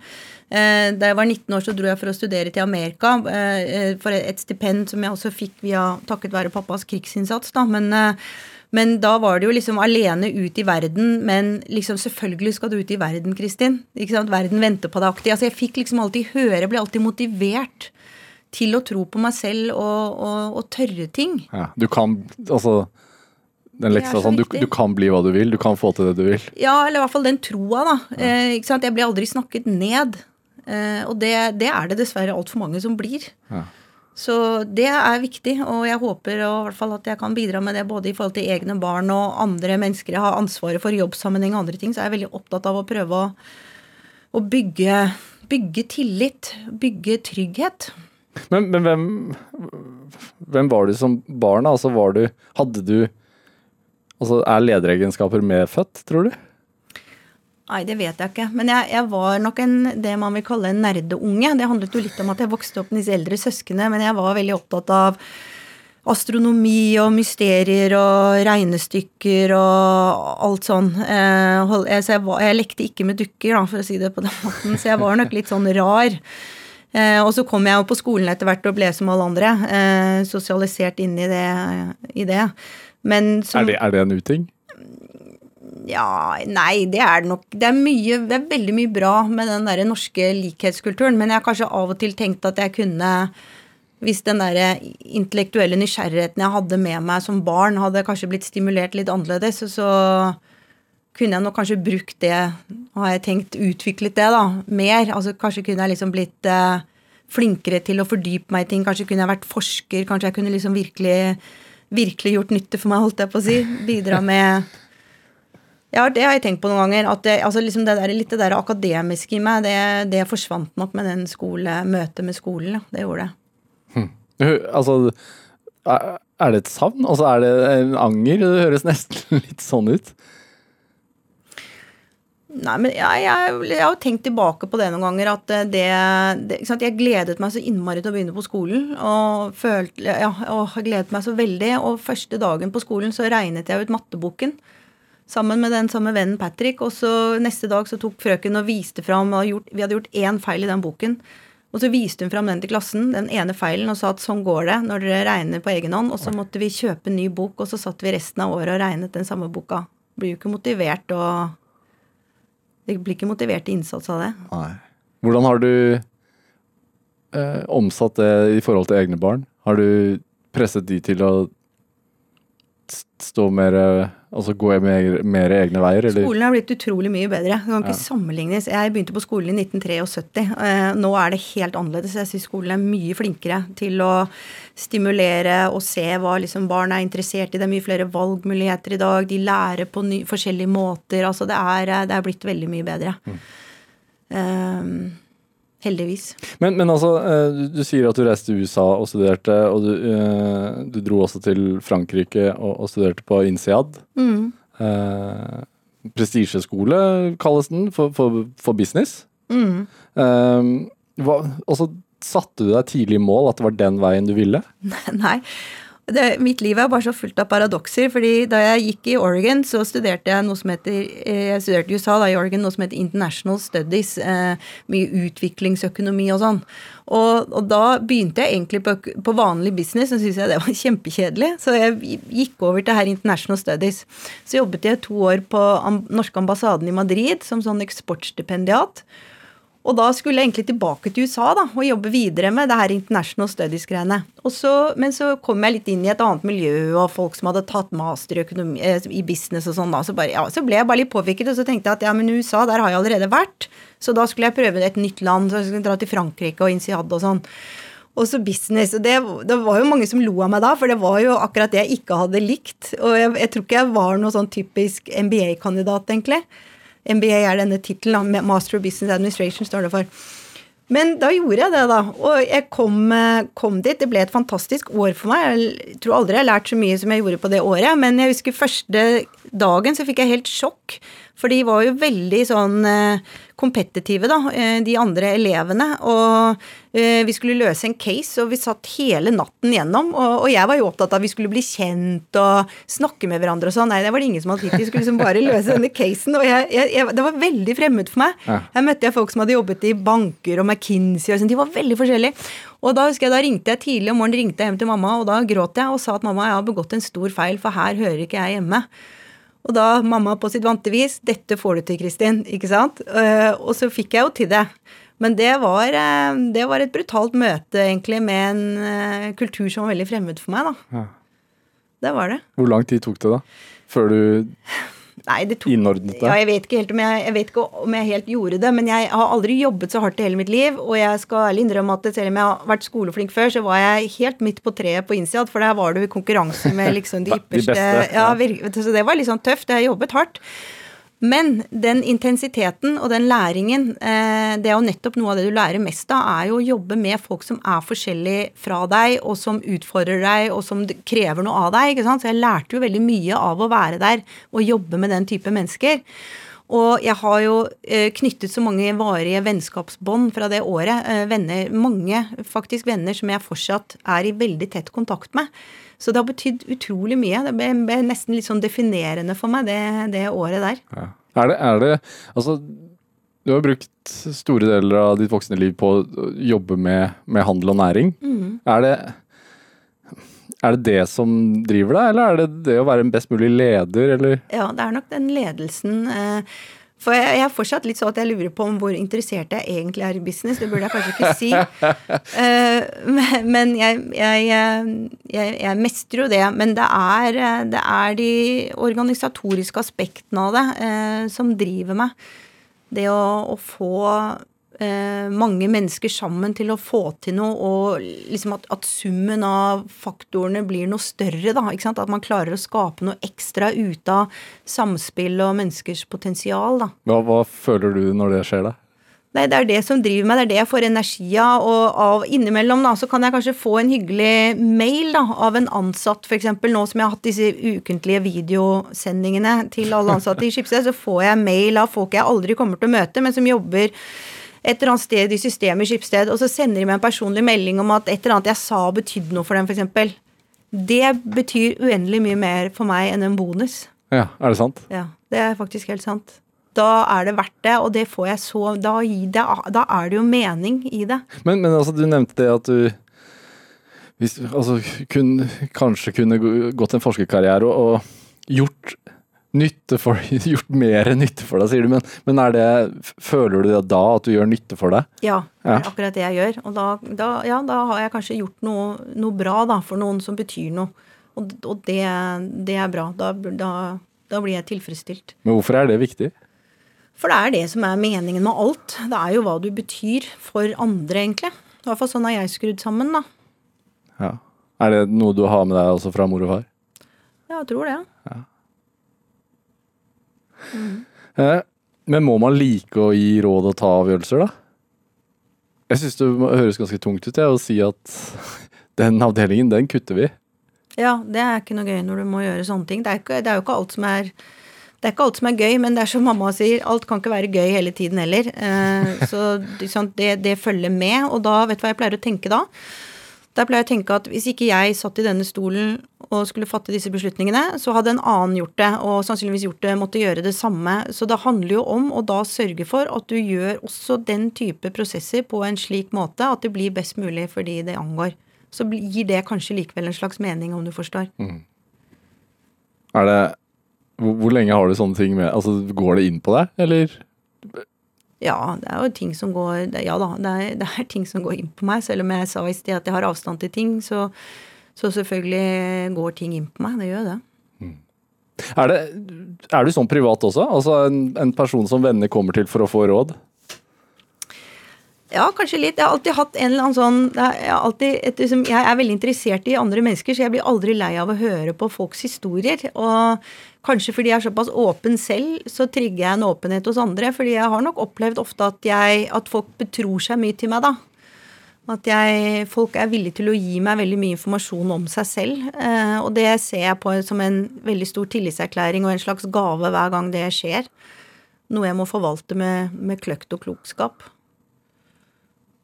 Eh, da jeg var 19 år, så dro jeg for å studere til Amerika. Eh, for et stipend som jeg også fikk via takket være pappas krigsinnsats. da, men eh, men da var det jo liksom alene ut i verden. Men liksom selvfølgelig skal du ut i verden, Kristin. Ikke sant? Verden venter på deg aktig. Altså Jeg fikk liksom alltid høre, ble alltid motivert til å tro på meg selv og, og, og tørre ting. Ja, du kan Altså, den leksa så sånn, du, du kan bli hva du vil, du kan få til det du vil. Ja, eller i hvert fall den troa, da. Eh, ikke sant? Jeg blir aldri snakket ned. Eh, og det, det er det dessverre altfor mange som blir. Ja. Så det er viktig, og jeg håper og, i hvert fall at jeg kan bidra med det både i forhold til egne barn og andre mennesker jeg har ansvaret for jobbsammenheng og andre ting. Så jeg er veldig opptatt av å prøve å, å bygge, bygge tillit, bygge trygghet. Men, men hvem, hvem var du som barn? Altså, var du Hadde du Altså, er lederegenskaper medfødt, tror du? Nei, det vet jeg ikke. Men jeg, jeg var nok en, det man vil kalle en nerdeunge. Det handlet jo litt om at jeg vokste opp med disse eldre søsknene, men jeg var veldig opptatt av astronomi og mysterier og regnestykker og alt sånn. Eh, jeg, så jeg, var, jeg lekte ikke med dukker, da, for å si det på den måten, så jeg var nok litt sånn rar. Eh, og så kom jeg jo på skolen etter hvert og ble som alle andre. Eh, sosialisert inn i det. I det. Men som, Er det, er det en uting? ja, nei, det er det nok. Det er, mye, det er veldig mye bra med den der norske likhetskulturen, men jeg har kanskje av og til tenkt at jeg kunne hvis den der intellektuelle nysgjerrigheten jeg hadde med meg som barn, hadde kanskje blitt stimulert litt annerledes, så, så kunne jeg nok kanskje brukt det, har jeg tenkt, utviklet det da, mer. Altså kanskje kunne jeg liksom blitt eh, flinkere til å fordype meg i ting. Kanskje kunne jeg vært forsker. Kanskje jeg kunne liksom virkelig, virkelig gjort nytte for meg, holdt jeg på å si. Bidra med ja, det har jeg tenkt på noen ganger. At det, altså liksom det der, litt det der akademiske i meg, det, det forsvant nok med den skole, møtet med skolen. Det gjorde det. Altså, er er det et savn? Altså, er det en anger? Det høres nesten litt sånn ut. Nei, men jeg, jeg, jeg har tenkt tilbake på det noen ganger. At det, det sant? Jeg gledet meg så innmari til å begynne på skolen. Og følte, ja, og gledet meg så veldig. Og første dagen på skolen så regnet jeg ut matteboken. Sammen med den samme vennen Patrick. Og så neste dag så tok frøken og viste fram og gjort, Vi hadde gjort én feil i den boken. Og så viste hun fram den til klassen, den ene feilen, og sa at sånn går det når dere regner på egen hånd. Og så måtte vi kjøpe en ny bok, og så satt vi resten av året og regnet den samme boka. Blir jo ikke motivert og Det blir ikke motivert til innsats av det. Hvordan har du eh, omsatt det i forhold til egne barn? Har du presset de til å stå mer eh, Altså gå mer, mer egne veier, eller? Skolen har blitt utrolig mye bedre. Det kan ikke Ja. sammenlignes. Jeg begynte på skolen i 1973. Eh, Nå er det helt annerledes. Jeg syns skolen er mye flinkere til å stimulere og se hva liksom barn er interessert i. Det er mye flere valgmuligheter i dag. De lærer på ny, forskjellige måter. Altså det er, eh, det er blitt veldig mye bedre. Eh, heldigvis. Men, men altså, eh, du, sier at du reiste til USA og studerte, og du, eh, du dro også til Frankrike og, og studerte på INSEAD. Mm. Eh, Prestisjeskole kalles den for, for, for business. Mm. Eh, hva, og så satte du deg tidlig i mål at det var den veien du ville? Nei. Det, mitt liv er bare så fullt av paradokser. fordi da jeg gikk i Oregon, så studerte jeg noe som heter eh, Jeg studerte i USA, da i Oregon, noe som heter International Studies. Eh, mye utviklingsøkonomi og sånn. Og, og da begynte jeg egentlig på, på vanlig business, og syntes jeg det var kjempekjedelig. Så jeg gikk over til her International Studies. Så jobbet jeg to år på norske ambassaden i Madrid som sånn eksportstipendiat. Og da skulle jeg egentlig tilbake til USA da, og jobbe videre med det her International Studies-greiene. Men så kom jeg litt inn i et annet miljø, og folk som hadde tatt master eh, i business og sånn. da, så, bare, ja, så ble jeg bare litt påvirket, og så tenkte jeg at ja, men USA, der har jeg allerede vært. Så da skulle jeg prøve et nytt land, så jeg skulle dra til Frankrike og Insiad og sånn. Og så business. og det, det var jo mange som lo av meg da, for det var jo akkurat det jeg ikke hadde likt. Og jeg, jeg tror ikke jeg var noe sånn typisk MBA-kandidat, egentlig. MBA er denne tittelen, Master of Business Administration står det for. Men da gjorde jeg det, da. Og jeg kom, eh, kom dit. Det ble et fantastisk år for meg. Jeg tror aldri jeg har lært så mye som jeg gjorde på det året. Men jeg husker første dagen så fikk jeg helt sjokk. For de var jo veldig sånn eh, kompetitive, da, eh, de andre elevene. Og eh, vi skulle løse en case, og vi satt hele natten gjennom. Og, og jeg var jo opptatt av at vi skulle bli kjent og snakke med hverandre og sånn. Nei, det var det ingen som hadde tid til. Vi skulle liksom bare løse denne casen. Og jeg, jeg, jeg, det var veldig fremmed for meg. Her møtte jeg folk som hadde jobbet i banker og McKinsey og sånn. De var veldig forskjellige. Og da husker jeg, da ringte jeg tidlig om morgenen ringte jeg hjem til mamma, og da gråt jeg og sa at mamma, jeg har begått en stor feil, for her hører ikke jeg hjemme. Og da mamma på sitt vante vis 'Dette får du til, Kristin', ikke sant? Eh, og så fikk jeg jo til det. Men det var, eh, det var et brutalt møte, egentlig, med en eh, kultur som var veldig fremmed for meg, da. Ja. Det var det. Hvor lang tid tok det da? Før du Nei, det tok innordnet Ja, jeg vet ikke helt jeg, jeg vet ikke om jeg helt gjorde det, men jeg har aldri jobbet så hardt i hele mitt liv. Og jeg skal ærlig innrømme at selv om jeg har vært skoleflink før, så var jeg helt midt på treet på INSEAD, for der var du i konkurranse med liksom de De beste, ja, ja. Så det var litt sånn tøft. Jeg har jobbet hardt. Men den intensiteten og den læringen, eh, det er jo nettopp noe av det du lærer mest av, er jo å jobbe med folk som er forskjellige fra deg, og som utfordrer deg, og som krever noe av deg. ikke sant? Så jeg lærte jo veldig mye av å være der og jobbe med den type mennesker. Og jeg har jo eh, knyttet så mange varige vennskapsbånd fra det året. Eh, venner, mange faktisk venner som jeg fortsatt er i veldig tett kontakt med. Så det har betydd utrolig mye. Det ble, ble nesten litt sånn definerende for meg det, det året der. Ja. Er, det, er det Altså, du har brukt store deler av ditt voksne liv på å jobbe med, med handel og næring. Er det er det det som driver deg, eller er det det å være en best mulig leder, eller? Ja, det er nok den ledelsen. eh, For jeg jeg er fortsatt litt sånn at jeg lurer på om hvor interessert jeg egentlig er i business. Det burde jeg kanskje ikke si. uh, men- jeg, jeg, jeg, mestrer jo det. Men det er, det er de organisatoriske aspektene av det uh, som driver meg. Det å, å få mange mennesker sammen til å få til noe, og liksom at, at summen av faktorene blir noe større, da. Ikke sant? At man klarer å skape noe ekstra ut av samspill og menneskers potensial, da. Ja, hva føler du når det skjer, da? Nei, det er det som driver meg, det er det jeg får energi av. Og av innimellom da, så kan jeg kanskje få en hyggelig mail da, av en ansatt, f.eks. nå som jeg har hatt disse ukentlige videosendingene til alle ansatte i Skipsted, så får jeg mail av folk jeg aldri kommer til å møte, men som jobber et eller annet sted i systemet i Skipsted, og så sender de meg en personlig melding om at et eller annet jeg sa betydde noe for dem, f.eks. Det betyr uendelig mye mer for meg enn en bonus. Ja, er det sant? Ja, det er faktisk helt sant. Da er det verdt det, og det får jeg så Da, det, da er det jo mening i det. Men, men altså, du nevnte det at du hvis, altså, kun, kanskje kunne gått en forskerkarriere og, og gjort nytte for Gjort mer nytte for deg, sier du. Men, men er det, føler du det da, at du gjør nytte for deg? Ja, det Ja. er akkurat det jeg gjør. Og da, da, ja, da har jeg kanskje gjort noe, noe bra da, for noen som betyr noe. Og, og det, det er bra. Da, da, blir jeg tilfredsstilt. Men hvorfor er det viktig? For det er det som er meningen med alt. Det er jo hva du betyr for andre, egentlig. I hvert fall sånn har jeg skrudd sammen, da. Ja. Er det noe du har med deg også fra mor og far? Ja, jeg tror det. Eh, men må man like å gi råd og ta avgjørelser, da? Jeg syns det høres ganske tungt ut jeg, å si at den avdelingen, den kutter vi. Ja, det er ikke noe gøy når du må gjøre sånne ting. Det er, ikke, det er jo ikke alt som er det er ikke alt som er gøy, men det er som mamma sier, alt kan ikke være gøy hele tiden heller. Eh, så det, det følger med, og da, vet du hva jeg pleier å tenke da? Da pleier jeg å tenke at hvis ikke jeg satt i denne stolen og skulle fatte disse beslutningene, så hadde en annen gjort det, og sannsynligvis gjort det, måtte gjøre det samme. Så det handler jo om å da sørge for at du gjør også den type prosesser på en slik måte at det blir best mulig for de det angår. Så gir det kanskje likevel en slags mening, om du forstår. Er det hvor, hvor lenge har du sånne ting med Altså, går det inn på deg, eller? Ja, det er jo ting som går Ja da, det er, det er ting som går inn på meg. Selv om jeg sa i sted at jeg har avstand til ting, så, så selvfølgelig går ting inn på meg. Det gjør det. Er, det, er du sånn privat også? Altså en, en person som venner kommer til for å få råd? Ja, kanskje litt. Jeg har alltid hatt en eller annen sånn Jeg, alltid, et, liksom, jeg er veldig interessert i andre mennesker, så jeg blir aldri lei av å høre på folks historier. Og kanskje fordi jeg er såpass åpen selv, så trigger jeg en åpenhet hos andre. Fordi jeg har nok opplevd ofte at, jeg, at folk betror seg mye til meg, da. At jeg, folk er villige til å gi meg veldig mye informasjon om seg selv. Eh, og det ser jeg på som en veldig stor tillitserklæring og en slags gave hver gang det skjer. Noe jeg må forvalte med, med kløkt og klokskap.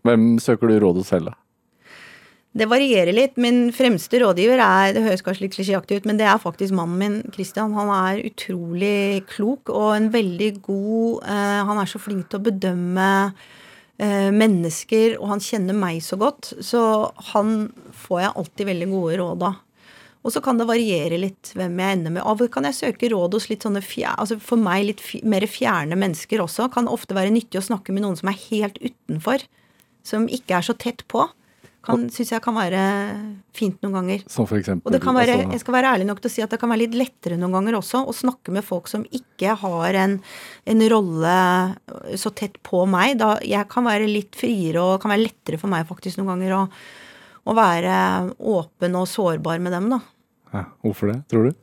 Hvem søker du råd hos selv, da? Det varierer litt. Min fremste rådgiver er Det høres kanskje litt klisjéaktig ut, men det er faktisk mannen min, Christian. Han er utrolig klok og en veldig god eh, Han er så flink til å bedømme eh, mennesker, og han kjenner meg så godt. Så han får jeg alltid veldig gode råd av. Og så kan det variere litt hvem jeg ender med. Av og kan jeg søke råd hos litt sånne fjer, altså for meg litt mer fjerne mennesker også. Kan ofte være nyttig å snakke med noen som er helt utenfor. Som ikke er så tett på. Kan, Syns jeg kan være fint noen ganger. Som for eksempel Og det kan være, jeg skal være ærlig nok til å si at det kan være litt lettere noen ganger også å snakke med folk som ikke har en, en rolle så tett på meg. Da jeg kan være litt friere og kan være lettere for meg faktisk noen ganger å, å være åpen og sårbar med dem, da. ja, Hvorfor det, tror du?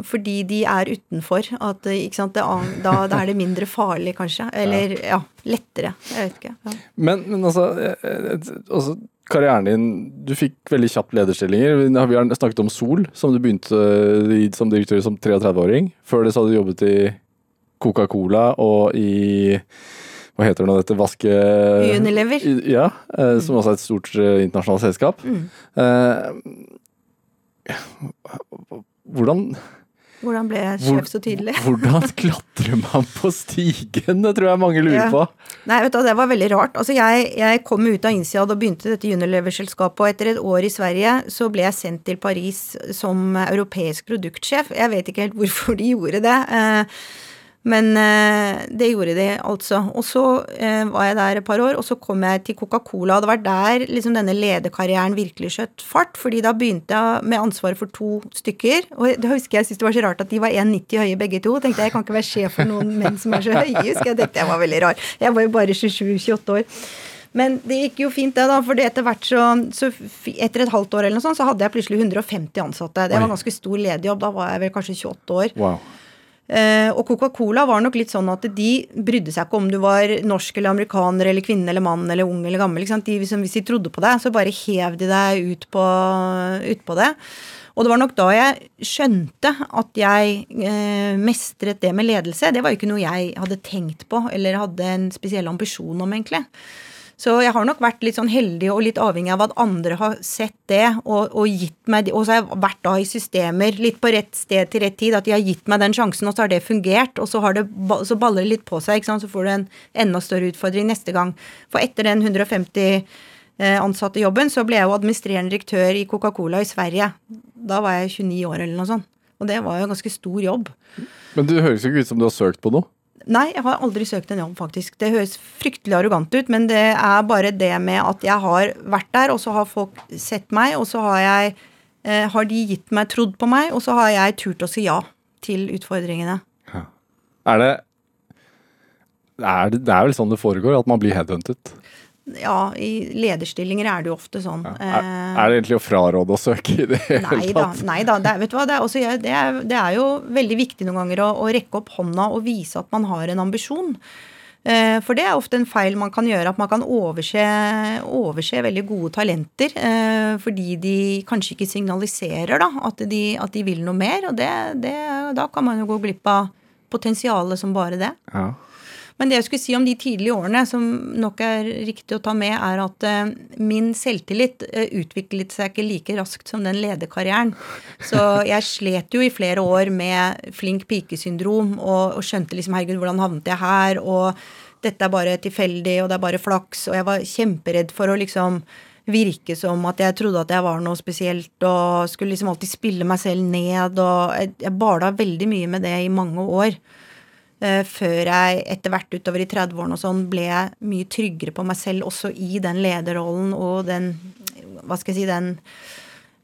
Fordi de er utenfor. At, ikke sant? Det, da, da er det mindre farlig, kanskje. Eller ja, lettere. Jeg vet ikke. Ja. Men, men altså, eh, eh, altså Karrieren din Du fikk veldig kjapt lederstillinger. Vi har- snakket om Sol, som du begynte i som direktør som 33-åring. Før det så hadde du jobbet i Coca-Cola og i Hva heter det nå, dette vaske... Unilever. Ja, eh, som også er et stort eh, internasjonalt selskap. Eh, hvordan Hvordan ble jeg sjef så tydelig? Hvordan klatrer man på stigen? Det tror jeg mange lurer på. Nei, vet du, det var veldig rart. Altså, jeg, jeg kom ut av INSIAD og begynte dette Unilever-selskapet, og etter et år i Sverige så ble jeg sendt til Paris som europeisk produktsjef. Jeg vet ikke helt hvorfor de gjorde det, eh, men eh, det gjorde de altså. Og så eh, var jeg der et par år, og så kom jeg til Coca-Cola. og Det var der liksom denne lederkarrieren virkelig skjøt fart, fordi da begynte jeg med ansvar for to stykker. Og da husker jeg syntes det var så rart at de var 1,90 høye begge to. tenkte jeg jeg kan ikke være sjef for noen menn som er så høye. husker Jeg tenkte jeg var veldig rar. Jeg var jo bare 27-28 år. Men det gikk jo fint, det, da. For etter hvert så, så Etter et halvt år eller noe sånt, så hadde jeg plutselig 150 ansatte. Det var en ganske stor lederjobb. Da var jeg vel kanskje 28 år. Wow. Eh, og Coca-Cola var nok litt sånn at de brydde seg ikke om du var norsk eller amerikaner eller kvinne eller mann eller ung eller gammel. De, liksom, hvis de trodde på deg, så bare hev de deg ut på, ut på det. Og det var nok da jeg skjønte at jeg eh, mestret det med ledelse. Det var jo ikke noe jeg hadde tenkt på eller hadde en spesiell ambisjon om, egentlig. Så jeg har nok vært litt sånn heldig og litt avhengig av at andre har sett det og, og gitt meg det. Og så har jeg vært da i systemer litt på rett sted til rett tid. At de har gitt meg den sjansen, og så har det fungert. Og så, det, så baller det litt på seg, så får du en enda større utfordring neste gang. For etter den 150 eh, ansatte jobben, så ble jeg jo administrerende direktør i Coca-Cola i Sverige. Da var jeg 29 år eller noe sånt. Og det var jo en ganske stor jobb. Men det høres jo ikke ut som du har søkt på noe. Nei, jeg har aldri søkt en jobb, faktisk. Det høres fryktelig arrogant ut, men det er bare det med at jeg har vært der, og så har folk sett meg, og så har jeg eh, Har de gitt meg, trodd på meg, og så har jeg turt å si ja til utfordringene. Er det er det, det er vel sånn det foregår, at man blir headhuntet? Ja, i lederstillinger er det jo ofte sånn. Er, er det egentlig å fraråde å søke i det hele Nei da. tatt? nei da, det, er- vet du hva, det, er også, det, er, det er jo veldig viktig noen ganger å, å rekke opp hånda og vise at man har en ambisjon. Eh, For det er ofte en feil man kan gjøre, at man kan overse, overse veldig gode talenter eh, fordi de kanskje ikke signaliserer da, at, de, at de vil noe mer. Og det, det, da kan man jo gå glipp av potensialet som bare det. Ja. Men det jeg skulle si om de tidlige årene, som nok er riktig å ta med, er at eh, min selvtillit eh, utviklet seg ikke like raskt som den lederkarrieren. Så jeg slet jo i flere år med flink pike-syndrom og, og skjønte liksom herregud, hvordan havnet jeg her? Og dette er bare tilfeldig, og det er bare flaks. Og jeg var kjemperedd for å liksom virke som at jeg trodde at jeg var noe spesielt, og skulle liksom alltid spille meg selv ned, og jeg, jeg bala veldig mye med det i mange år. Eh, før jeg etter hvert utover i 30-årene og sånn ble jeg mye tryggere på meg selv også i den lederrollen og den Hva skal jeg si den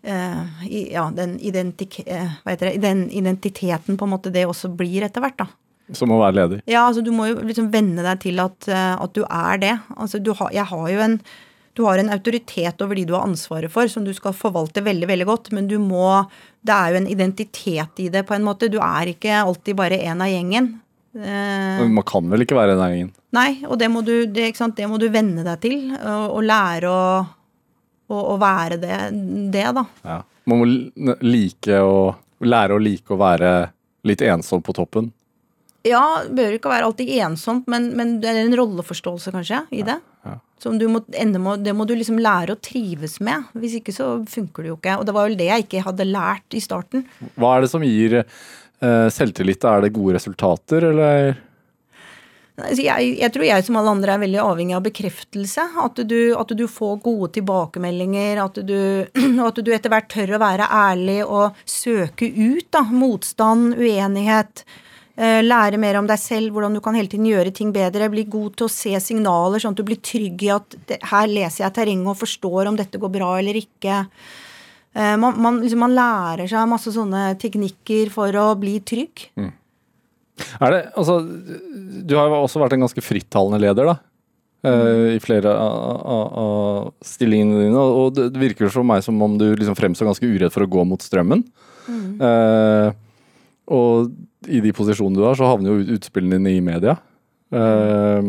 uh, i, Ja, den, eh, det, den identiteten på en måte det også blir etter hvert, da. Som å være leder. Ja, altså du må jo liksom venne deg til at, at du er det. Altså du har, jeg har jo en du har en autoritet over de du har ansvaret for, som du skal forvalte veldig veldig godt, men du må Det er jo en identitet i det, på en måte. Du er ikke alltid bare en av gjengen. Eh, man kan vel ikke være den gjengen? Nei, og det må du, det, ikke sant? det må du venne deg til, og, og lære å, å, å være det, det, da. Ja. Man må like å lære å like å være litt ensom på toppen. Ja, bør ikke være alltid ensomt, men, men det er en rolleforståelse kanskje i det. ja. Som du må, det må du liksom lære å trives med. Hvis ikke så funker det jo ikke. Og det var vel det jeg ikke hadde lært i starten. Hva er det som gir selvtillit? Er det gode resultater, eller? Jeg, jeg tror jeg som alle andre er veldig avhengig av bekreftelse. At du, at du får gode tilbakemeldinger. At du, at du etter hvert tør å være ærlig og søke ut da, motstand, uenighet. eh, Lære mer om deg selv, hvordan du kan hele tiden gjøre ting bedre. Bli god til å se signaler, sånn at du blir trygg i at her leser jeg terrenget og forstår om dette går bra eller ikke. Eh, Man, man, liksom, man lærer seg masse sånne teknikker for å bli trygg. Er det, altså, du har jo også vært en ganske frittalende leder, da. Mm. I flere av, stillingene dine. Og det virker for meg som om du liksom fremstår ganske uredd for å gå mot strømmen. Eh, og i de posisjonene du har, så havner jo utspillene dine i media. Eh,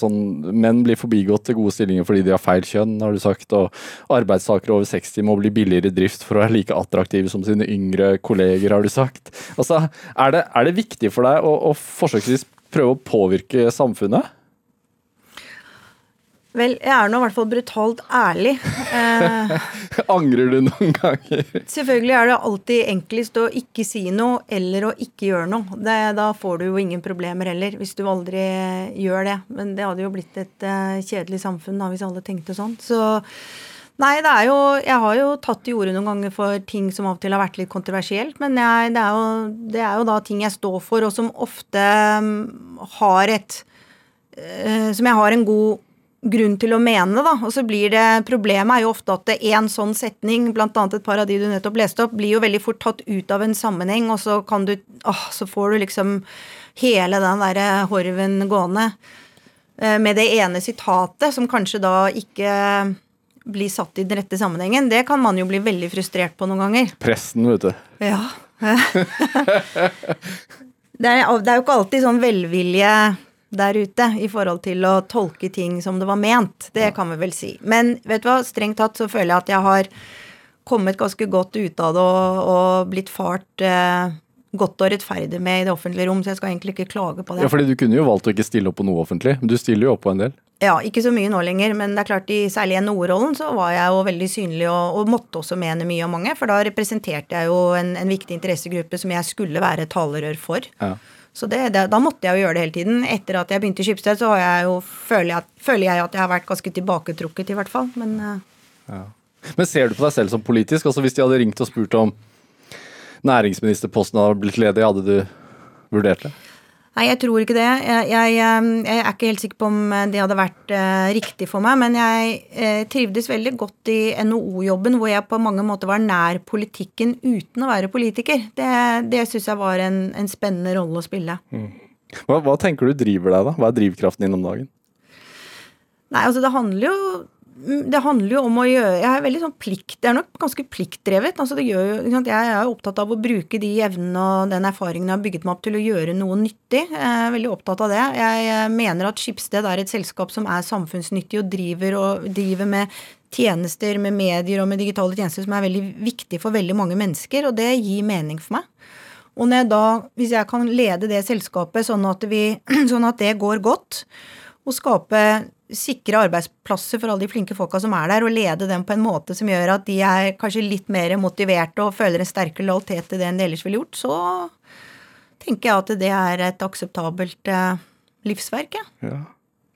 sånn, menn blir forbigått til gode stillinger fordi de har feil kjønn, har du sagt. Og arbeidstakere over 60 må bli billigere i drift for å være like attraktive som sine yngre kolleger, har du sagt. Altså, er det, er det viktig for deg å, å forsøksvis prøve å påvirke samfunnet? Vel, jeg er nå i hvert fall brutalt ærlig. Eh, Angrer du noen ganger? selvfølgelig er det alltid enklest å ikke si noe eller å ikke gjøre noe. Det, da får du jo ingen problemer heller, hvis du aldri gjør det. Men det hadde jo blitt et eh, kjedelig samfunn da, hvis alle tenkte sånn. Så Nei, det er jo Jeg har jo tatt til orde noen ganger for ting som av og til har vært litt kontroversielt, men jeg, det, er jo, det er jo da ting jeg står for, og som ofte mm, har et eh, Som jeg har en god grunn til å mene, da. Og så blir det Problemet er jo ofte at én sånn setning, annet et par av de du nettopp leste opp, blir jo veldig fort tatt ut av en sammenheng, og så kan du åh, så får du liksom hele den derre horven gående. eh, Med det ene sitatet, som kanskje da ikke blir satt i den rette sammenhengen. Det kan man jo bli veldig frustrert på noen ganger. Presten, vet du. Ja. det, er, det er jo ikke alltid sånn velvilje der ute i forhold til å tolke ting som det var ment. Det kan vi vel si. Men vet du hva, strengt tatt så føler jeg at jeg har kommet ganske godt ut av det og, og blitt fart eh, godt og rettferdig med i det offentlige rom, så jeg skal egentlig ikke klage på det. Ja, fordi du kunne jo valgt å ikke stille opp på noe offentlig, men du stiller jo opp på en del. Ja, ikke så mye nå lenger, men det er klart i særlig i NHO-rollen så var jeg jo veldig synlig og, og måtte også mene mye om mange, for da representerte jeg jo en, en viktig interessegruppe som jeg skulle være talerør for. Ja. Så det, det, da måtte jeg jo gjøre det hele tiden. Etter at jeg begynte i Skipsted, så jeg jo, føler, jeg, føler jeg at jeg har vært ganske tilbaketrukket, i hvert fall. Men ja. Men ser du på deg selv som politisk? Altså Hvis de hadde ringt og spurt om næringsministerposten hadde blitt ledig, hadde du vurdert det? Nei, jeg tror ikke det. Jeg, jeg, eh, jeg er ikke helt sikker på om det hadde vært eh, riktig for meg, men jeg eh, trivdes veldig godt i NHO-jobben, hvor jeg på mange måter var nær politikken uten å være politiker. Det, det syns jeg var en, en spennende rolle å spille. Hva, hva tenker du driver deg, da? Hva er drivkraften din om dagen? Nei, altså det handler jo det handler jo om å gjøre Jeg er veldig sånn plikt Det er nok ganske pliktdrevet. altså det gjør jo, sant? Jeg er opptatt av å bruke de evnene og den erfaringen jeg har bygget meg opp til å gjøre noe nyttig. Jeg er veldig opptatt av det. Jeg mener at Skipsted er et selskap som er samfunnsnyttig og driver, og driver med tjenester, med medier og med digitale tjenester som er veldig viktig for veldig mange mennesker, og det gir mening for meg. Og jeg da, hvis jeg kan lede det selskapet sånn at, vi, sånn at det går godt, og skape sikre arbeidsplasser for alle de flinke folka som er der, og lede dem på en måte som gjør at de er kanskje litt mer motiverte og føler en sterkere lojalitet til det enn de ellers ville gjort, så tenker jeg at det er et akseptabelt eh, livsverk. Ja. Ja.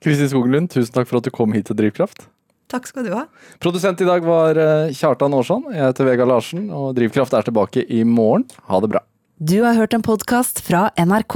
Kristin Skoglund, tusen takk for at du kom hit til Drivkraft. Takk skal du ha. Produsent i dag var eh, Kjartan Aarsson. Jeg heter Vegard Larsen, og Drivkraft er tilbake i morgen. Ha det bra. Du har hørt en podkast fra NRK.